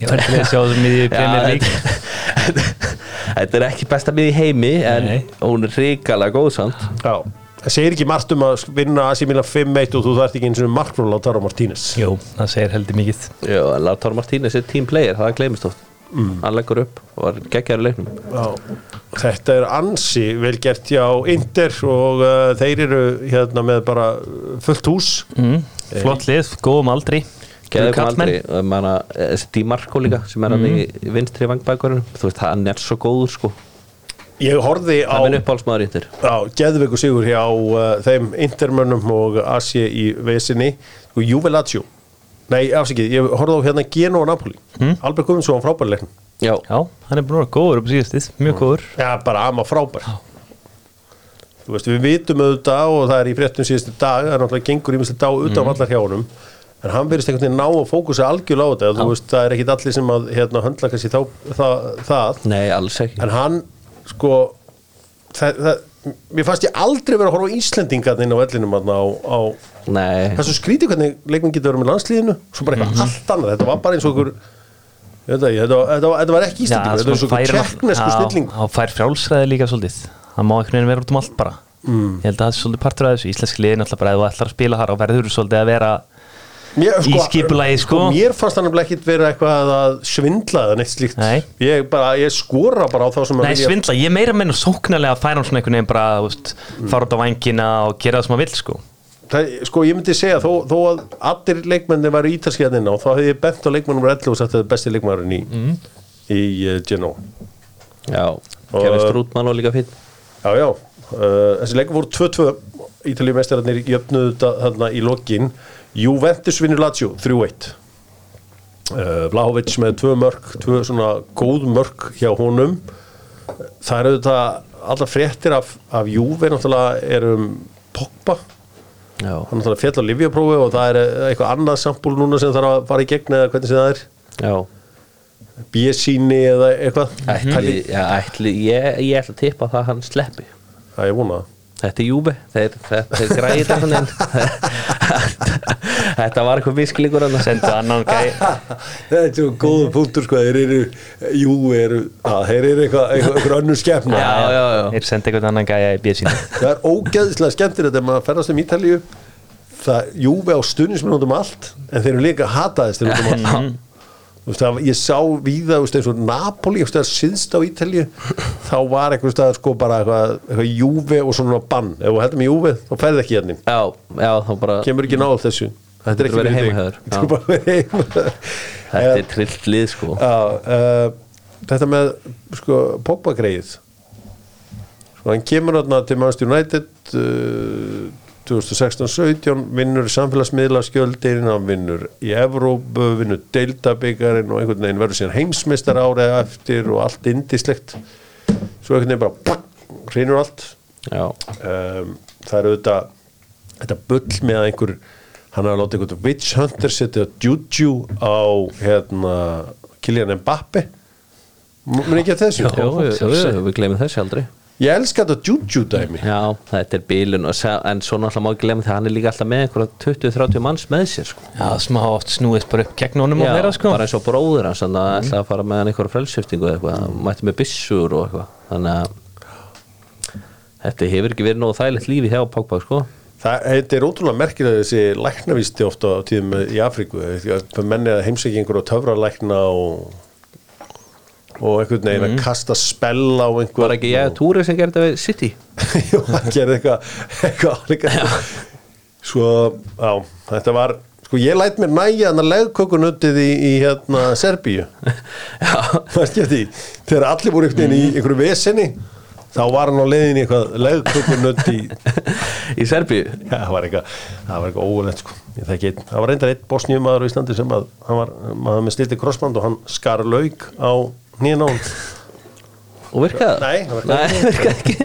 Ég var ekki að sjá þessum miðið í Premier League. Þetta er ekki besta mið í heimi en Nei. hún er ríkala góð samt. Já, það segir ekki margt um að vinna AC Milan 5-1 og þú þarft ekki eins og marknum Lautaro Martínez. Jú, það segir heldur mikið. Já, en Lautaro Martínez er team player, það gleymist oft. Mm. hann leggur upp og var geggjaður í leiknum. Já. Þetta er ansi vel gert hjá Inter og uh, þeir eru hérna með bara fullt hús. Mm. Flott lið, góðum aldri Geðu kom Kallmenn. aldrei, manna, þessi Di Marco líka sem er hann í vinstri vangbækurinn þú veist, hann er svo góður sko. Ég horfði á er Já, geðveiku sigur hjá uh, þeim Intermönnum og Asi í vesinni. Og Juve Lazio Nei, afsakið, ég horfði á hérna Geno og Napoli. Mm. Albert Guðmundsson var frábær í leiknum Já, Já, hann er vera góður upp á síðastið, mjög góður. Já, bara ama frábær. Þú veist, við vitum auðvitað og það er í fréttum síðustu dag, það er náttúrulega gengur ímestlega dag utan mm. allar hjá honum en hann verðist einhvern veginn ná að fókusa algjörlega á þetta þú veist, það er ekkit allir sem að hérna, höndla kannski þá, það, það. Nei, alls ekki. En hann, sko það, það, mér fannst ég aldrei vera að horfa á Íslendingarn inn á vellinum þarna á, á Nei, það svo skrítið hvernig leikmenn getur verið með landslíðinu svo bara eitthvað allt annað, þetta var bara eins og ekki, þetta, var- þetta, var- þetta var ekki Íslendingur, þetta var svo okkur tjekknesku snilling. hann fær frjálsræði líka svolítið. Hann má einhvern veginn vera út um allt bara. Mm. ég held að það er svolítið partur af þessu. Íslenski liðin alltaf bara ef þú ætlar að spila þar og verður svolítið að vera Mér, Í skipulagi, sko. Mér fannst hann ekkit vera eitthvað að svindla eða neitt slíkt. Nei. ég, bara, ég skora bara á þá sem að Nei, svindla, ég meira meina sóknarlega að færa hann svona einhvern veginn bara, veist, fara út á vængina og gera það sem hann vill, sko. Það, sko ég myndi segja þó, þó að allir leikmenni væri ítalskiðaninn á þá hefði ég bent á leikmennum 11 og sagt að það er besti leikmæðurinn í, Mhm. í uh, Genoa. Já, Kevin Strútmann og líka fín Já, já, uh, þessi leikur voru 2-2 Ítalíu meistararnir jöfnuðu þetta þarna í lokin Juventus vinnur Lazio 3-1 uh, Vlahovic með tvö mörg tvö svona góð mörg hjá honum. Það eru þetta alltaf fréttir af, af Juve náttúrulega er um Pogba. Já, hann náttúrulega fjall á Livjaprófi og það er eitthvað annað sampúl núna sem þarf að fara í gegn eða hvernig sem það er. Já. B-síni eða eitthvað. Ætli, já, ætli, ég, ég ætla að tippa það að hann sleppi. Það er vonað Þetta er Júbe, þeir, þeir, þeir græði þetta Þetta var eitthvað visklingur hann sendu annan gæ Það er svo góða punktur sko, þeir eru, jú, eru, að þeir eru eitthvað, eitthvað, eitthvað já, já þeir sendi einhvern annan gæja í bjöð sína Það er ógeðslega skemmtir þetta maður ferðast um Ítalíu, það, jú, við á stundismenn út um allt, en þeir eru líka hataðist út um allt. Veist, það, ég sá víða, veist, eins og Napoli, veist, síðst á Ítalíu, þá var eitthvað stað, sko, bara eitthvað, eitthvað júfi og svona bann. Ef þú heldur með júfi, þá ferði ekki hérna. Já, já, þá bara Kemur ekki náð þessu. Þetta er ekki Þú verður fyrir heima þig. hjá þér. Þú verður bara heima hjá þér. Þetta er trillt lið sko Já, uh, þetta með sko, Pogba greið sko, hann kemur til Manchester United uh, 2016-17 vinnur samfélagsmiðlaskjöldin hann vinnur í Evrópu vinnur deildabyggarinn og einhvern veginn verður síðan heimsmeistar árið eftir og allt indislegt svo einhvern veginn bara hreinur allt. Já, um, það er auðvitað þetta bull með einhver hann har látið einhvern witch hunter setja juju á hérna Kylian Mbappe mun ekki að þessu? Jú, jú, jú, við glemum þessi aldrei ég elska þetta juju dæmi. Já, þetta er bílun og en svo náttúrulega má ekki glemma því að hann er líka alltaf með einhverja 20-30 manns með sér sko. Já, smá oft snúist bara upp gegn honum og Já, meira, sko. bara eins og bróður hans þannig að mm. ætla að fara með hann einhverja frelsöftingu eða eitthvað, mætti með byssur og eitthvað. Þannig að þetta hefur ekki verið nógu þægilegt lífi hjá Pogba sko. Það þetta er ótrúlega merkilega þessi læknavísti ofta á tíðum í Afríku það menni að heimsækja einhver og töfralækna og og einhvern veginn að kasta spell á einhver Var ekki ég túri sem gerði þetta við City? Jú, hann gerði eitthvað eitthvað álíka. Svo, já, þetta var Sko, ég læt mér næja hann að legkökunuttið í, í hérna Serbíu. Já, Það skemmti, þegar allir voru einhvern veginn í einhverju vesenni þá var hann á leiðin í eitthvað legkökunutt í í Serbíu? Já, það var eitthvað, það var eitthvað óulegt sko. Það var reyndar einn bosníumaður á Íslandi sem að, hann var, maður með stilti krossband og hann skar lauk á nýjan á hann Og virkaði það? Nei, það virkaði ekki.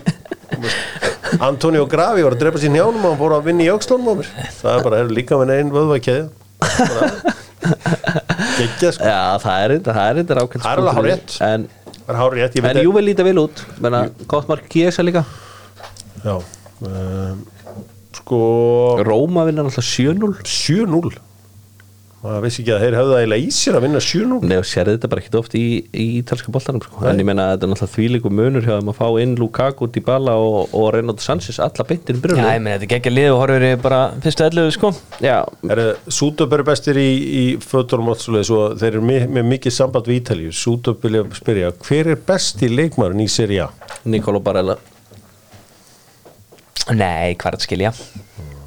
Antonio Gravi var að drepa sér njánum og hann fór að vinna í aukslónum á mér. Það er bara, er líka með einn vöðvækkeði geggja sko. Já, það er eitthvað, það er eitthvað ákveðt Það er alveg hárrétt. En, það hár rétt, ég en veit jú vil út. Menna, gott mark Kiesa líka. Já, um, sko Róma vinna alltaf 7-0 7-0 maður vissi ekki að þeir hefðu það eiginlega í sér að vinna 7-0 Nei, og sérði þetta bara ekkit oft í, í ítalska boltanum sko. En ég meina að þetta er náttúrulega þvílíku munur hjá þeim að fá inn Lukaku, Dybala og, og Reynolds Sanchez alla beintin Já, byrjunum ég meina, þetta er geggja lið og horfur í bara fyrstu ellu, sko Já, Er Sútöp eru bestir í, í fötunum og svoleiðis og þeir eru með, með mikið samband við Ítalíu. Sútöp vilja spyrja, hver er besti leikmarin í Serie A? Niccolo Barella Nei, hvað er þetta skilja?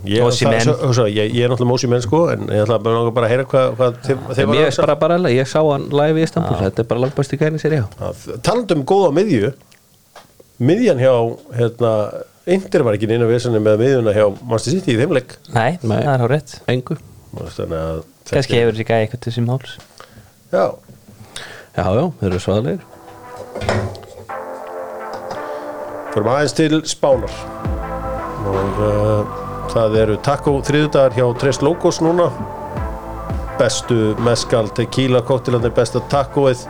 Ég, það- svo- svo, ég, ég er náttúrulega mósi menn sko, en ég ætla bara, bara að heyra hvað, þeim, þeim Ég var veist bara Barella, ég sá hann live í Istanbul Þetta er bara langbæsti gæni sér Talandum um góða miðju, miðjan hjá, hérna, Inter var ekki neina vesenni með miðjuna hjá Master City í þeimleik. Nei, Nei. það er hár rétt Engu. Að... er- hefur þessi gæja eitthvað til sem háls Já, Já, já, þeir eru svaðlegir fyrir aðeins til Spánar. og uh, það eru taco þriðudagar hjá Tres Logos núna. Bestu mezcal tequila kóttilandi besta tacoið.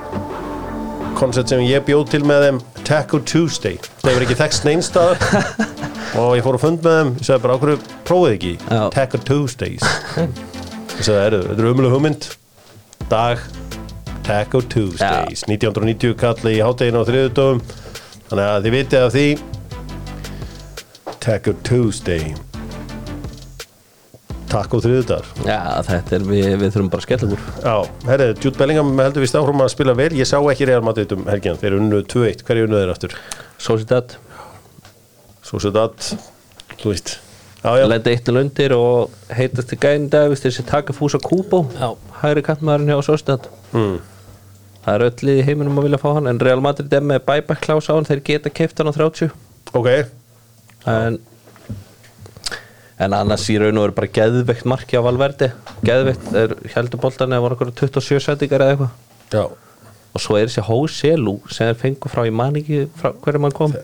Koncept sem ég bjóð til með þeim Taco Tuesday. Það hefur ekki þekst neinstaðar og ég fór að fund með þeim ég sagði bara okkur prófið ekki? Já. Taco Tuesdays. Sagði "Heyrðu, þetta er umlega hugmynd. Dag Taco Tuesdays. 1990 kalli í hátteginu á þriðudöfum þannig að þið vitið af því. Taco Tuesday Taco þriðudagar Já, þetta er, við, við þurfum bara að skella úr Já, herrið, Jude Bellingham heldur vist áfram að spila vel. Ég sá ekki Real Madrid um helgjan þeir eru unnu 2-1, hverju unnu þeir aftur? Sociedad. Sociedad, þú veist. Lenda eitt til undir og heitast til gæðin dag þessi taka fúsa Kubo Já. hægri kantmaðurinn hjá Sociedad. Mm. Það er öll í heiminum að vilja fá hann en Real Madrid er með buyback klás á hann. Þeir geta keift hann á 30 ok. En en annars í raun og veru bara geðveikt marki á Valverdi geðveikt, er heldur boltan eða var okkur 27 settingar eða eitthvað. Já, og svo er þessi Hóselu sem er fengu frá, ég man ekki frá hverju mann kom.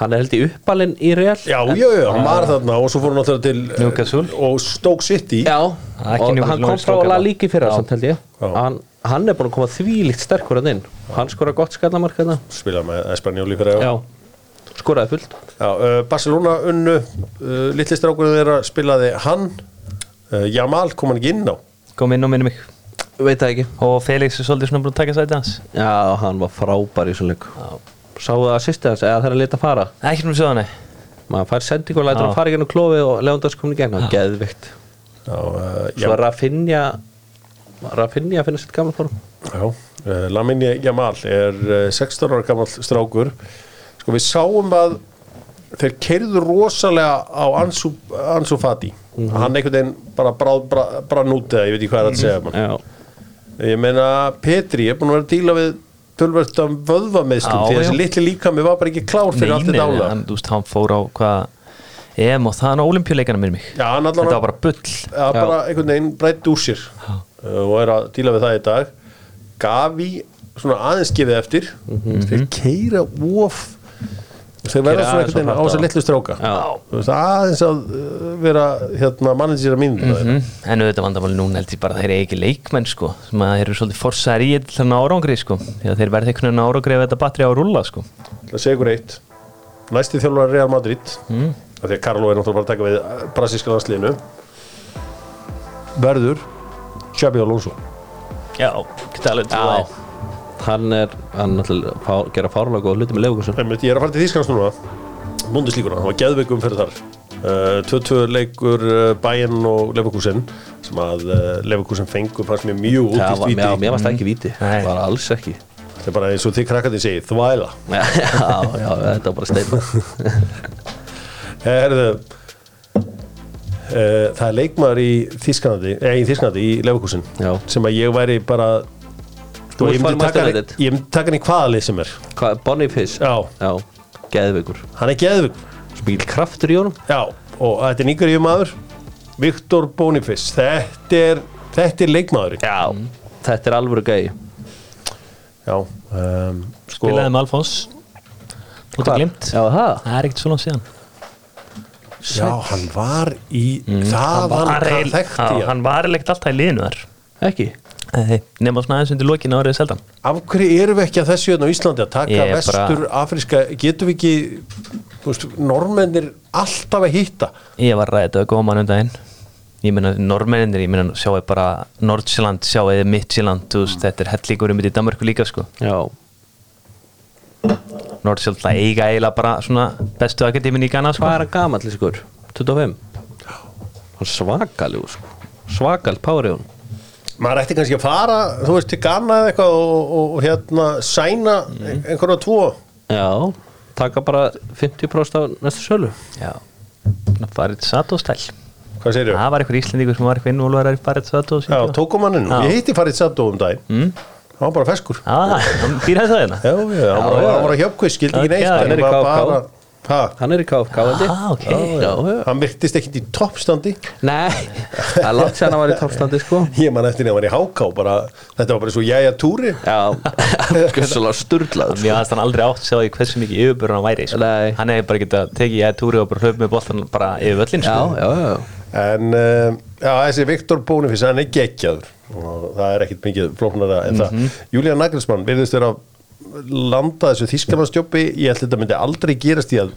Hann er held í uppalinn í Real. Já, já, já, hann var þarna og svo fór hann náttúrulega til Newcastle. og Stoke City. Já, Það og hann kom frá í Já. samt held ég. Já. hann, hann er búin að koma þvílíkt sterkur hann inn. Hann skora gott skallamark hérna. Spila með Espanjól í fyrir Já, skoraði fullt. Já, uh, Barcelona unnu uh, litli strákurinn þeirra spilaði hann. Uh, Jamal kom hann ekki inn á? Kom inn og minni mig. Veit það ekki. Og Felix er svolítið svona búin að taka sæti hans. Já, hann var frábær í svona leik. Sáu það að sýsti hans, eða það er að leta að fara? Ekki svona sjóðan maður fær sending og lætur hann fara í gennum klofi og Leondas komin í gegn, hann geðvikt Já, uh, Svo er Rafinha Rafinha að finna sitt gamla form. Já, uh, Lamine Jamal er uh, 16 ára gammal strákur sko við sáum að þeir keirðu rosalega á Ansu, Ansu Fati. Hann einhvern veginn bara brann bra, bra út eða ég veit ekki hvað er að segja man. Já, ég meina Petri er búin að vera að díla við tölvöld af vöðvameðslum Já, því að þessi já. litli líkami var bara ekki klár fyrir allt þetta ála hann, þú veist, hann fór á hvað EM og það er á olimpíuleikana minni mig. Já, þetta var bara bull. Já, bara einhvern veginn breytt úr sér. Uh, og er að díla við það í dag. Gavi svona aðeins gefið eftir. Þeir keira of þeir verða svona einhvern veginn á of hratt þess á. að litlu stráka. Já. Þú veist, aðeins að uh, vera hérna manager að mínu mm. en auðvitað vandamáli núna held ég bara að þeir eru ekki leikmenn sko, sem að þeir eru svolítið forsaðar í þannig árangri sko, því að þeir verði einhvern veginn árangri ef þetta batteri á að rúlla sko. Það segja ykkur eitt. Næsti þjálfur Real Madrid. Mm. því að Carlo er náttúrulega bara að taka við brasilska landsliðinu. Verður Xabi Alonso. Já, talent Já, hann er hann náttúrulega fá, gera fárlega góð hluti með Leifugusson Ég er að fara til Þýskans núna. Bundeslíkuna, það var geðveikum fyrir þar. Uh, 22 leikur uh, Bayern og Leverkusen sem að uh, Leverkusen fengur fannst mér mjög út í víti. mér varst það ekki víti. Nei. bara alls ekki. Það er bara eins og þið krakkandi segi, þvæla. Já, já, já þetta var bara steina Herðu uh, Það er leikmaður í Þýskanandi eða í Þýskanandi í Leverkusen Já. sem að ég væri bara Þú ég vilt fara myndi taka hann ég myndi taka hann í hvaða lið sem er? Hvað, Boniface? Já, Já, geðveikur. Hann er geðvig Spíl kraftur í honum. Já, og þetta er nýgur maður Viktor Boniface þetta er, þetta er leikmaðurinn. Já, þetta er alvöru gæi. Já, um, sko spilaði með Alfons. Að glimt. Já, það það er ekkert svo langt síðan. Já, hann var í það hann, hann eiginlega- þekkti já, hann hann var ekkert alltaf í liðinu þar. Ekki nema svona aðeins undir lokinu árið seldan. Af hverju erum við ekki að þessu hérna á Íslandi að taka Ég er vestur Afríska getum við ekki veist, normennir alltaf að hitta? Ég var ræðið að góða mann um daginn. Ég meina, norrmenninir, ég meina, sjáu bara Nordsjöland, sjáu Midtjöland þú veist, þetta er hellíkur um þetta í Danmarku líka sko. Já, Nordsjöland það eiga eiginlega bara svona bestu akadémin í Ghana sko. Hvað er hann gamall þessi skur? 25? Hann er svakalegur sko. Svakal power í honum maður ætti kannski að fara þú veist til Ghana eða eitthvað og, og, og hérna sæna Mhm. einhverja tvo. Já, taka bara 50% á næstu sölu. Já, svona Farid Sato stæl. Hvað segir Það var einhver íslendingur sem var eitthvað innvolvar í Farid Sato Já, tókumanninn, Já. ég hitti farið satt um daginn. Mm. hann var bara feskur. Já, hann býr hægt það hérna. Já, já, hann var, hann var að hjöpkvist, skildi ekki neitt já, er Ha, Hann er í KFK held ég. Ah, ok. Já, já. hann virtist ekkit í toppstandi Nei, það er langt sér hann var í toppstandi sko Ég man eftir því að hann var í háká bara, Þetta var bara svo jæja túri Já, skjössalega sturlaður Mér aðast hann aldrei átt sjá því hversu mikið yfirbörun hann væri sko. Nei. Hann hefði bara getað tekið ég túri og bara hlöp með boltan bara yfir völlin Já, sko. já, já En uh, já, þessi Viktor Bónifis Hann er geggjaður og það er ekkit mikið flóknara en það Júlían Nagelsmann virðist vera að landa þessu þískalandsjópi Ég held að þetta myndi aldrei gerast í að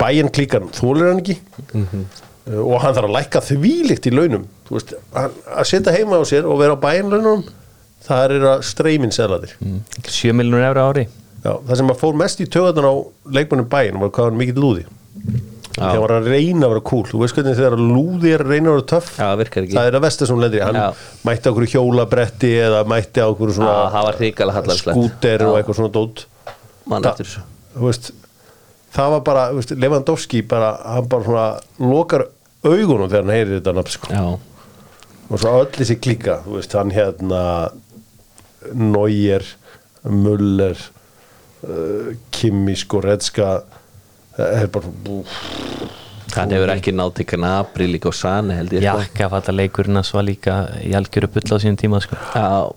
bæinn klíkan þólir hann ekki. Uh, og hann þarf að lækka þvílíkt í launum. Veist, hann, að setja heima á sér og vera á bæinlaunum það er að streymin selaðir 7 miljonur efra ári. Já, það sem að fór mest í töðan á leikmannum bæinn var hvað hann mikill lúði hann var að reyna að vera cool. Þú veist hvernig þegar lúði er að reyna að vera töff? Það er að versta sem lendir hann Já. mætti á okkur hjólabretti eða mætti á okkur svona það skúter og eitthvað svona dót. Þú veist, það var bara veist, Lewandowski bara, hann bara svona lokar augunum þegar hann heyrir þetta nafn sko. Og svo öll þessi klíka veist, hann hérna Neuer, Muller uh, Kimmich og Redska það er bara hann hefur ekki nátt til Gnabry líka og Sane held ég Já, sko. ekki að fatta leikurinn að svo líka í algjöru bull á sínum tíma sko. Já,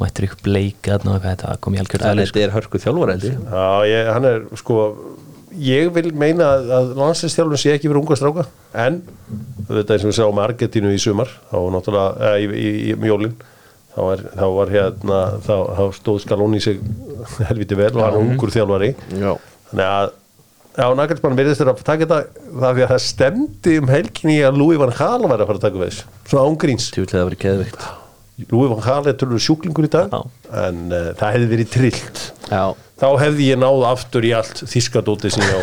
Mættur ykkur bleika þarna og hvað þetta kom í algjöru sko. þetta er hörku þjálfur held ég Já, ég, hann er sko ég vil meina að- að landslistjálfum sé ekki verið unga stráka en þetta eins og við sáum með Argentínu í sumar þá var náttúrulega, eða í, í, í, mjólin þá, er, þá var hérna þá, þá stóð Skalóni sig helviti vel og hann er ungur þjálfari Já, þannig að Já, Nagelsmann virðist þér að taka þetta það því að það stemdi um helginni að Louis van Gaal var að fara að taka við þessu. Svona ángríns tjúlega verið geðvikt Louis van Gaal er tölur sjúklingur í dag Já. en uh, það hefði verið trillt. Já, þá hefði ég náð aftur í allt þískadóti sem ég á.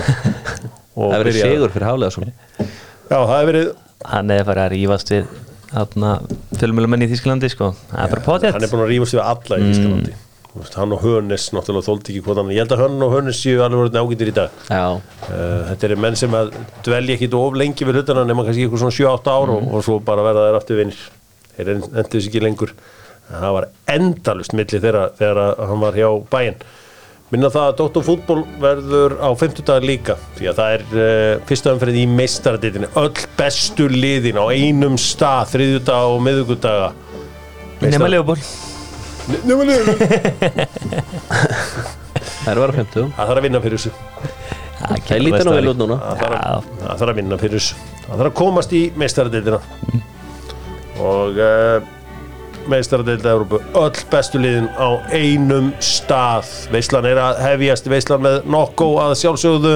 Það verið sigur fyrir Haflega svona Já, það hefði verið Hann hefði farið að rífast við þarna fjölmjölumenn í Þísklandi sko. Það er bara potið hann er búin að rífast við alla í Þískalandi Þú veist, hann og Hönes náttúrulega þóldi ekki hvað hann ég held að hann og Hönes séu alveg voruð ágættir í dag. Uh, þetta eru menn sem að dvelja ekki of lengi við hlutana nema kannski eitthvað svona 7-8 ár og, og svo bara verða þær aftur vinnir þeir endur þess ekki lengur. En það var endalust milli þeirra þegar hann var hjá bæinn minna það að Dóttor fútból verður á 50 dagar líka því að það er uh, fyrsta umferðin í meistaraditinni öll bestu liðin á einum stað þriðjudag og miðugudaga Nefna liðin það er að vera 50 Það þarf að vinna fyrir þessu. Það lítur nú vel út núna Það þarf, að, það þarf að vinna fyrir þessu. Það þarf að komast í meistaradildina og uh, meistaradeilda Európu öll bestu liðin á einum stað. Veislan er að hefjast Veislan með nokko að sjálfsögðu.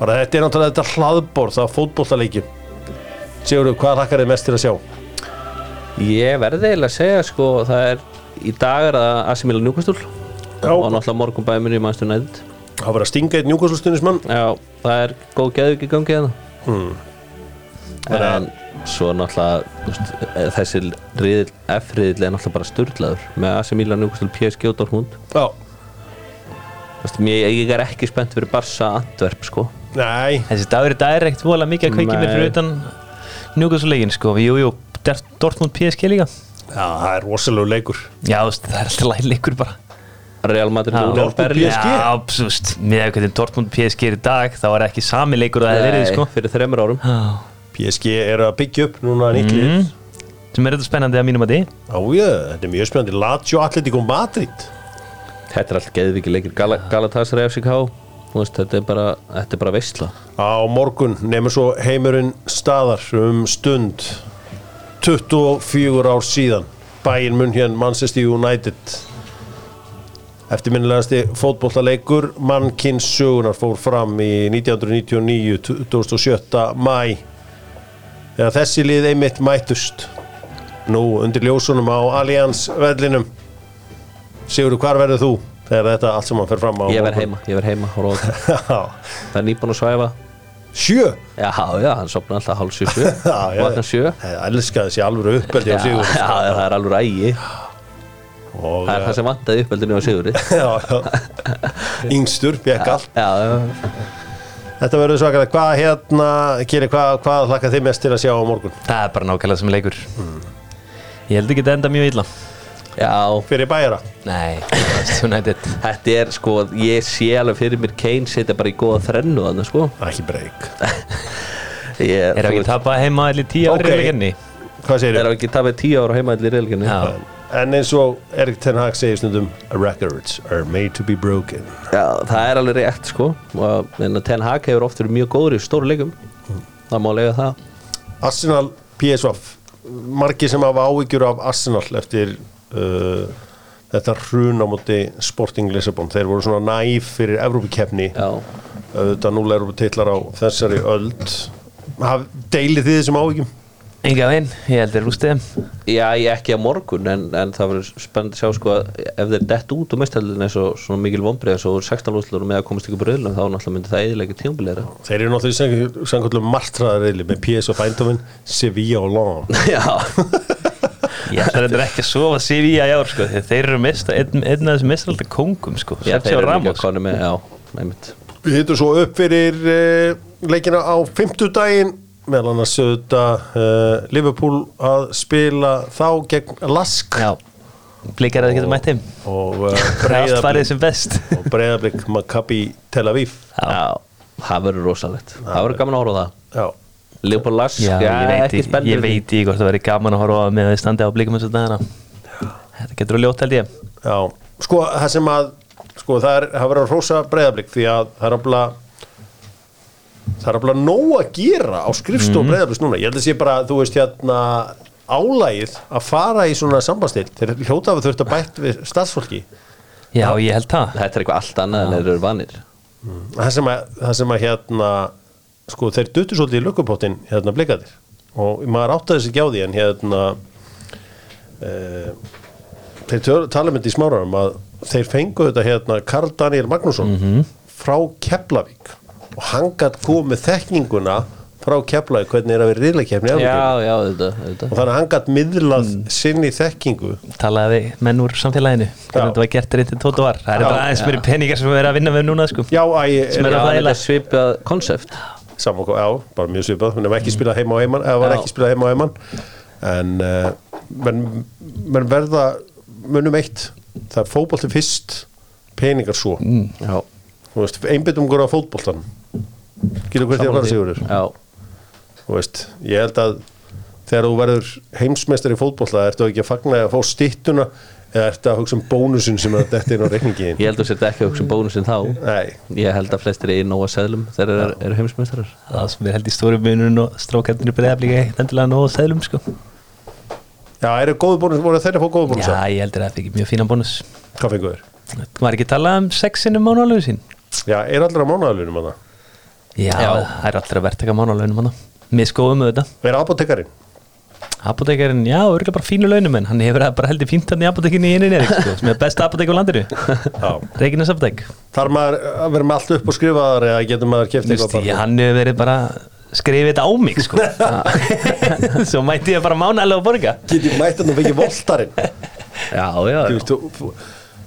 Bara þetta er náttúrulega þetta hlaðbor það fótbollaleiki Sigurður, hvað hlakkar þið mest til að sjá? Ég verði eiginlega að segja sko það er í dag er það Asimila Njúkastúl Já. og náttúrulega morgun bæminu í mannstur næðið Það var að stinga eitt njúkvæmslustunismann Já, það er góð geðviki gangi hérna. Hmm. en svo náttúrulega eh, þessi riðil, F-riðil er náttúrulega bara sturlaður með Milan, Newcastle, PSG og Dortmund. Já, mér, ég er ekki spennt fyrir Barca Antwerp sko. Nei. Þessi dagur er ekkert vola mikið að kveiki mér fyrir utan Newcastle-leikin sko. Jú, jú, Dortmund PSG líka. Já, það er rosalegu leikur. Já, þú veist, það er alltaf læg leikur bara. Real Madrid og Dortmund PSG? Já, þú veist, með hvernig Dortmund PSG er í dag þá er ekki sami leikur að það hefði verið sko. fyrir þreymur árum. Já. PSG er að byggja upp núna nýttlið Mhm. sem er þetta spennandi að mínum að því? Já, já, þetta er mjög spennandi. Lazio Atletico Madrid. Þetta er allt geðviki leikir Gal Galatasaray FCK Þú veist, þetta er bara, þetta er bara veistla Á morgun nefnir svo heimurinn staðar um stund 24 ár síðan. Bayern München Manchester United. Eftirminnilegasti fótbollaleikur mannkins sögunar fór fram í 1999 2007 mæ þegar þessi lið einmitt mættust. Nú undir ljósunum á Allianz vellinum Sigurður, hvar verður þú þegar þetta allt saman fer fram á Ég verð heima, ég verð heima Það. Er nýbúin að svæfa Sjö? Já, já, hann sopna alltaf hálf sjö sjö. Já, já. Vatna sjö. Það elska þessi alvöru uppeldi á Já, Sigur já, það er alveg ægi. Og, Það er það sem vantaði uppeldinu á Sigurði. Já, já. Yngstur, fekk allt. Já, já, Þetta verður svakalega, hvað hérna Kiri, hvað, hvað hlakka þið mest til að sjá á morgun? Það er bara nákvæmlega sem leikur. Ég held ekki að þetta enda mjög illa Já, fyrir bæjara Nei, Manchester United. Þetta er sko Ég sé alveg fyrir mér Kane setja bara í góða þrennu þannig sko. Ekki breyk Ég Er það ekki tapað heima allir tíu Ok. ári okay. leginni? hvað segir Er það ekki tapið tíu ára heima allir í reilginni Já, en eins og Erik Ten Hag segir stundum records are made to be broken. Já, það er alveg rétt sko. En Ten Hag hefur oft verið mjög góður í stóru leikum það má lega það. Arsenal PSV margir sem hafa áhyggjur af Arsenal eftir uh, þetta hrun á móti Sporting Lisabon þeir voru svona næf fyrir Evrópikefni auðvitað núlega Evrópititlar á þessari öld. Haf, deilið þið þessum áhyggjum? Enga veginn, ég held þeir rústið þeim. Já ég ekki á morgun en, en það verður spennandi að sjá sko að ef þeir dett út og mestallin eins og svona mikil vombrið eins og 16 útlur og með að komast ykkur bröðlum þá náttúrulega myndi það eðilega tíumbilegra þeir eru náttúrulega í samkvæmlega martraðarreili með PSV Eindhoven, Sevilla og Lyon. Já, Ég ætla þetta ekki að sofa Sevilla í ár sko Þeir eru mista, einn, einn af þessum mistalda kongum sko já þeir eru líka konu með, já, einmitt. Við hittum svo upp fyrir uh, leikina á fimmtudaginn meðal annars auðvitað uh, Liverpool að spila þá gegn Lask. Já, blikar að það getur mætt heim og uh, Allt farið breyðablik sem best. Og breyðablik Maccabi Tel Aviv. Já, það verður rosalegt. Það verður gaman að horfa á það. Já, Leopold Lask, Já, ég veit, ekki ég, spennandi ég veit ekki hvort það verið gaman að horfa á með að þið standi á blikum þessu dagana Þetta getur að ljóta held ég. Já, sko það sem að sko það er, það verður að hrósa breyðablik því að það er afla það er afla nóg að gera á skrifstof mm breyðabliks núna, ég held að sé bara þú veist hérna álægið að fara í svona sambandstill, þeir hljóta að þurft að bætt við staðsfólki Já, ég held það. Þetta er eitthvað allt annað en þeir eru vanir. Það sem að, það sem að hérna sko þeir duttu svolítið í lukkupottin hérna blikaðir og maður áttaði á því en hérna e, þeir tala með þetta í smárarum að þeir fengu þetta hérna Karl Daniel Magnússon frá Keflavík. Og hann gætt komið þekkninguna frá Keflavík hvernig er að vera riðleikefni og þannig að hann gætt miðlað sinni þekkingu. Talaði menn úr samfélaginu hvernig þetta var gert reyndin tótt og var. Það er Já. bara aðeins meiri peningar sem við erum að vinna með núna sko. já, æ, Sem er að þetta þægilegt. er svipað konsept Saman, já, bara mjög svipað menn var ekki spilað heima á heimann eða var ekki spilað heima á heimann en uh, menn, menn verða munum eitt það er fótbolti fyrst peningar svo. Mm. Þú veist, einbyttum góra á fótboltan skilur hvert ég að fara sigurður? Já, þú veist, ég held að þegar þú verður heimsmeistar í fótbolta ertu ekki að fagna að fá stittuna eða ertu að hugsa um bónusin sem að þetta er á reikningi ég held að setja ekki að hugsa um bónusinn þá Nei, Ég held að flestir er í nóga seðlum þegar eru, eru heimsmeistarar Það sem er held í stóru munun og strókættinu breiðablíka ekkert endilega nóg seðlum sko. já, eru góðu bónus, voru þeir að fá góðu bónus Já, ég heldur að það fikk mjög fína bónus hvað þeir? Það var ekki talað um sexinu mánuðalögu sín Já, er allir á mánuðalunum að það? Já, Já. það er allir að verðtaka mánuðalögunum hann Miskóðum auðvitað Er apotekarinn? Apotekarinn, já, örgulega bara fínu launum en hann hefur bara heldur fínt hann í apotekinni í einu nerik sko, sem er besta apotek á landinu. Já. Reykjanes apotek Þar maður að vera með allt upp og skrifa þar eða getur maður keft Þú veist, ég, hann hefur verið bara skrifið þetta á mig sko. svo mætti ég bara mánalega að borga. Getur mætt að þú fengið voltarinn? Já, já, Þú, þú, þú,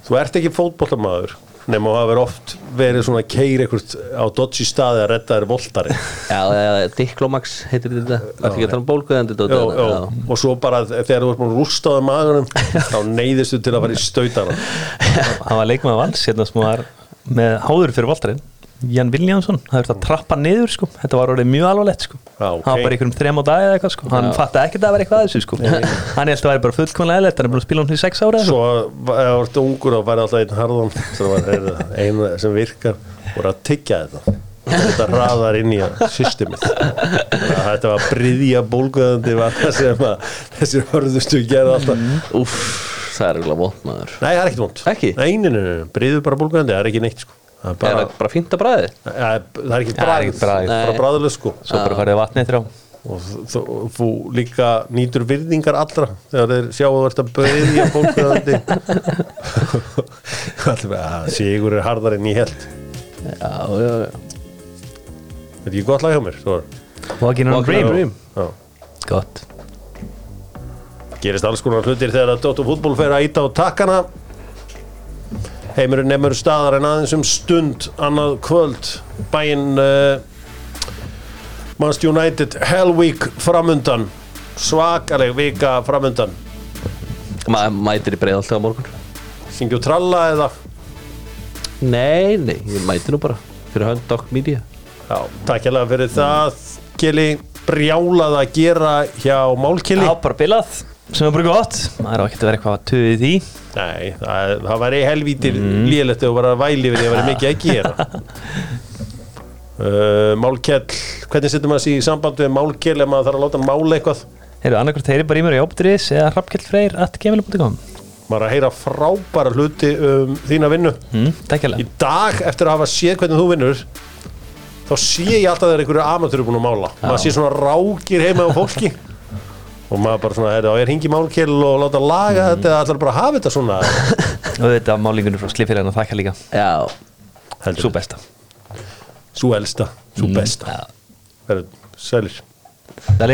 þú ert ekki fótboltamaður nema að hafa verið oft verið svona keir ekkert á dodgy staði að redda þér voltarinn já, já Diklomax heitir þetta. Það ekki að tala um bólguðandi Jó, jó. og svo bara þegar þú ert búin að rústa á þeim maðurum þá neyðistu til að fara í stautana hann var leikmaður vals hérna sem var með háður fyrir voltarinn Jan Viljánsson, það þetta að trappa niður sko. þetta var orðið mjög alvarlegt sko. Já, ok. hann var bara einhverjum þrem á dag eða eitthvað sko. hann Já. fattaði ekki að það var eitthvað að þessu sko. hann held að það væri bara fullkomlega eðlert hann er búin að spila hún í sex ára svo ert ungur þá væri alltaf einn harðan einu sem virkar voru að tyggja þetta þetta raðar inn í systemið þetta var bryðja bólguðandi var það sem að þessir hörðustu gerða alltaf Úff, það er eiginlega vond maður Nei, það er ekkert vond Ekki? Nei, nei, nei, nei, bryðu bara bólguðandi, það er ekki neitt sko Það er bara, það bara fínt að bræði? ja, það er ekki það ekkert bræð bragð. bara Nei. bræðuleg sko svo bara farið vatni eftir á og þú- líka nýtur virðingar allra þegar þeir sjá að þú ert að bryðja bólguðandi Sigur er harðar en ég held Já, já, já Þetta er ekki gott lag hjá mér. Walking on a Dream Dream. Já. gott Gerist alls konar hlutir þegar að Dóttu fútból fer að íta á takkana Heimurinn nefnur staðar en aðeins um stund annað kvöld. Bæinn uh, Manchester United Hell Week framundan. Svakaleg vika framundan. Ma mætir í breið alltaf á morgun. Syngju tralla eða? Nei, nei, ég mæti nú bara fyrir hönd Media. Já, takk hérlega fyrir það Kili brjálað að gera hjá Málkili. Já, bara bilað sem er bara gott. Maður á ekki að vera eitthvað að tuði því. Nei, það, það væri helvítir mm. lélegt og bara væli við því að væri mikið að gera. Uh, Málkell. Hvernig setur maður sér í samband við Málkell ef maður þarf að láta mála eitthvað? Heyrðu, annarkvært heyri bara í mér í óbútturis eða hrappkjellfreyr at gmail.com maður er að heyra frábæra hluti um þína vinnu. Mm, í dag eftir að hafa séð hvernig þú vinnur þá sé ég alltaf þegar einhverju amatúri búin að mála. Maður sé svona rákir heima á fólki og maður bara svona, er, er hingi málkell og láta laga þetta eða ætlar bara hafa þetta svona? Og þetta málingunum frá og þakka líka. Já, Svo besta. Svo elsta, svo besta. Já. Verður, sælir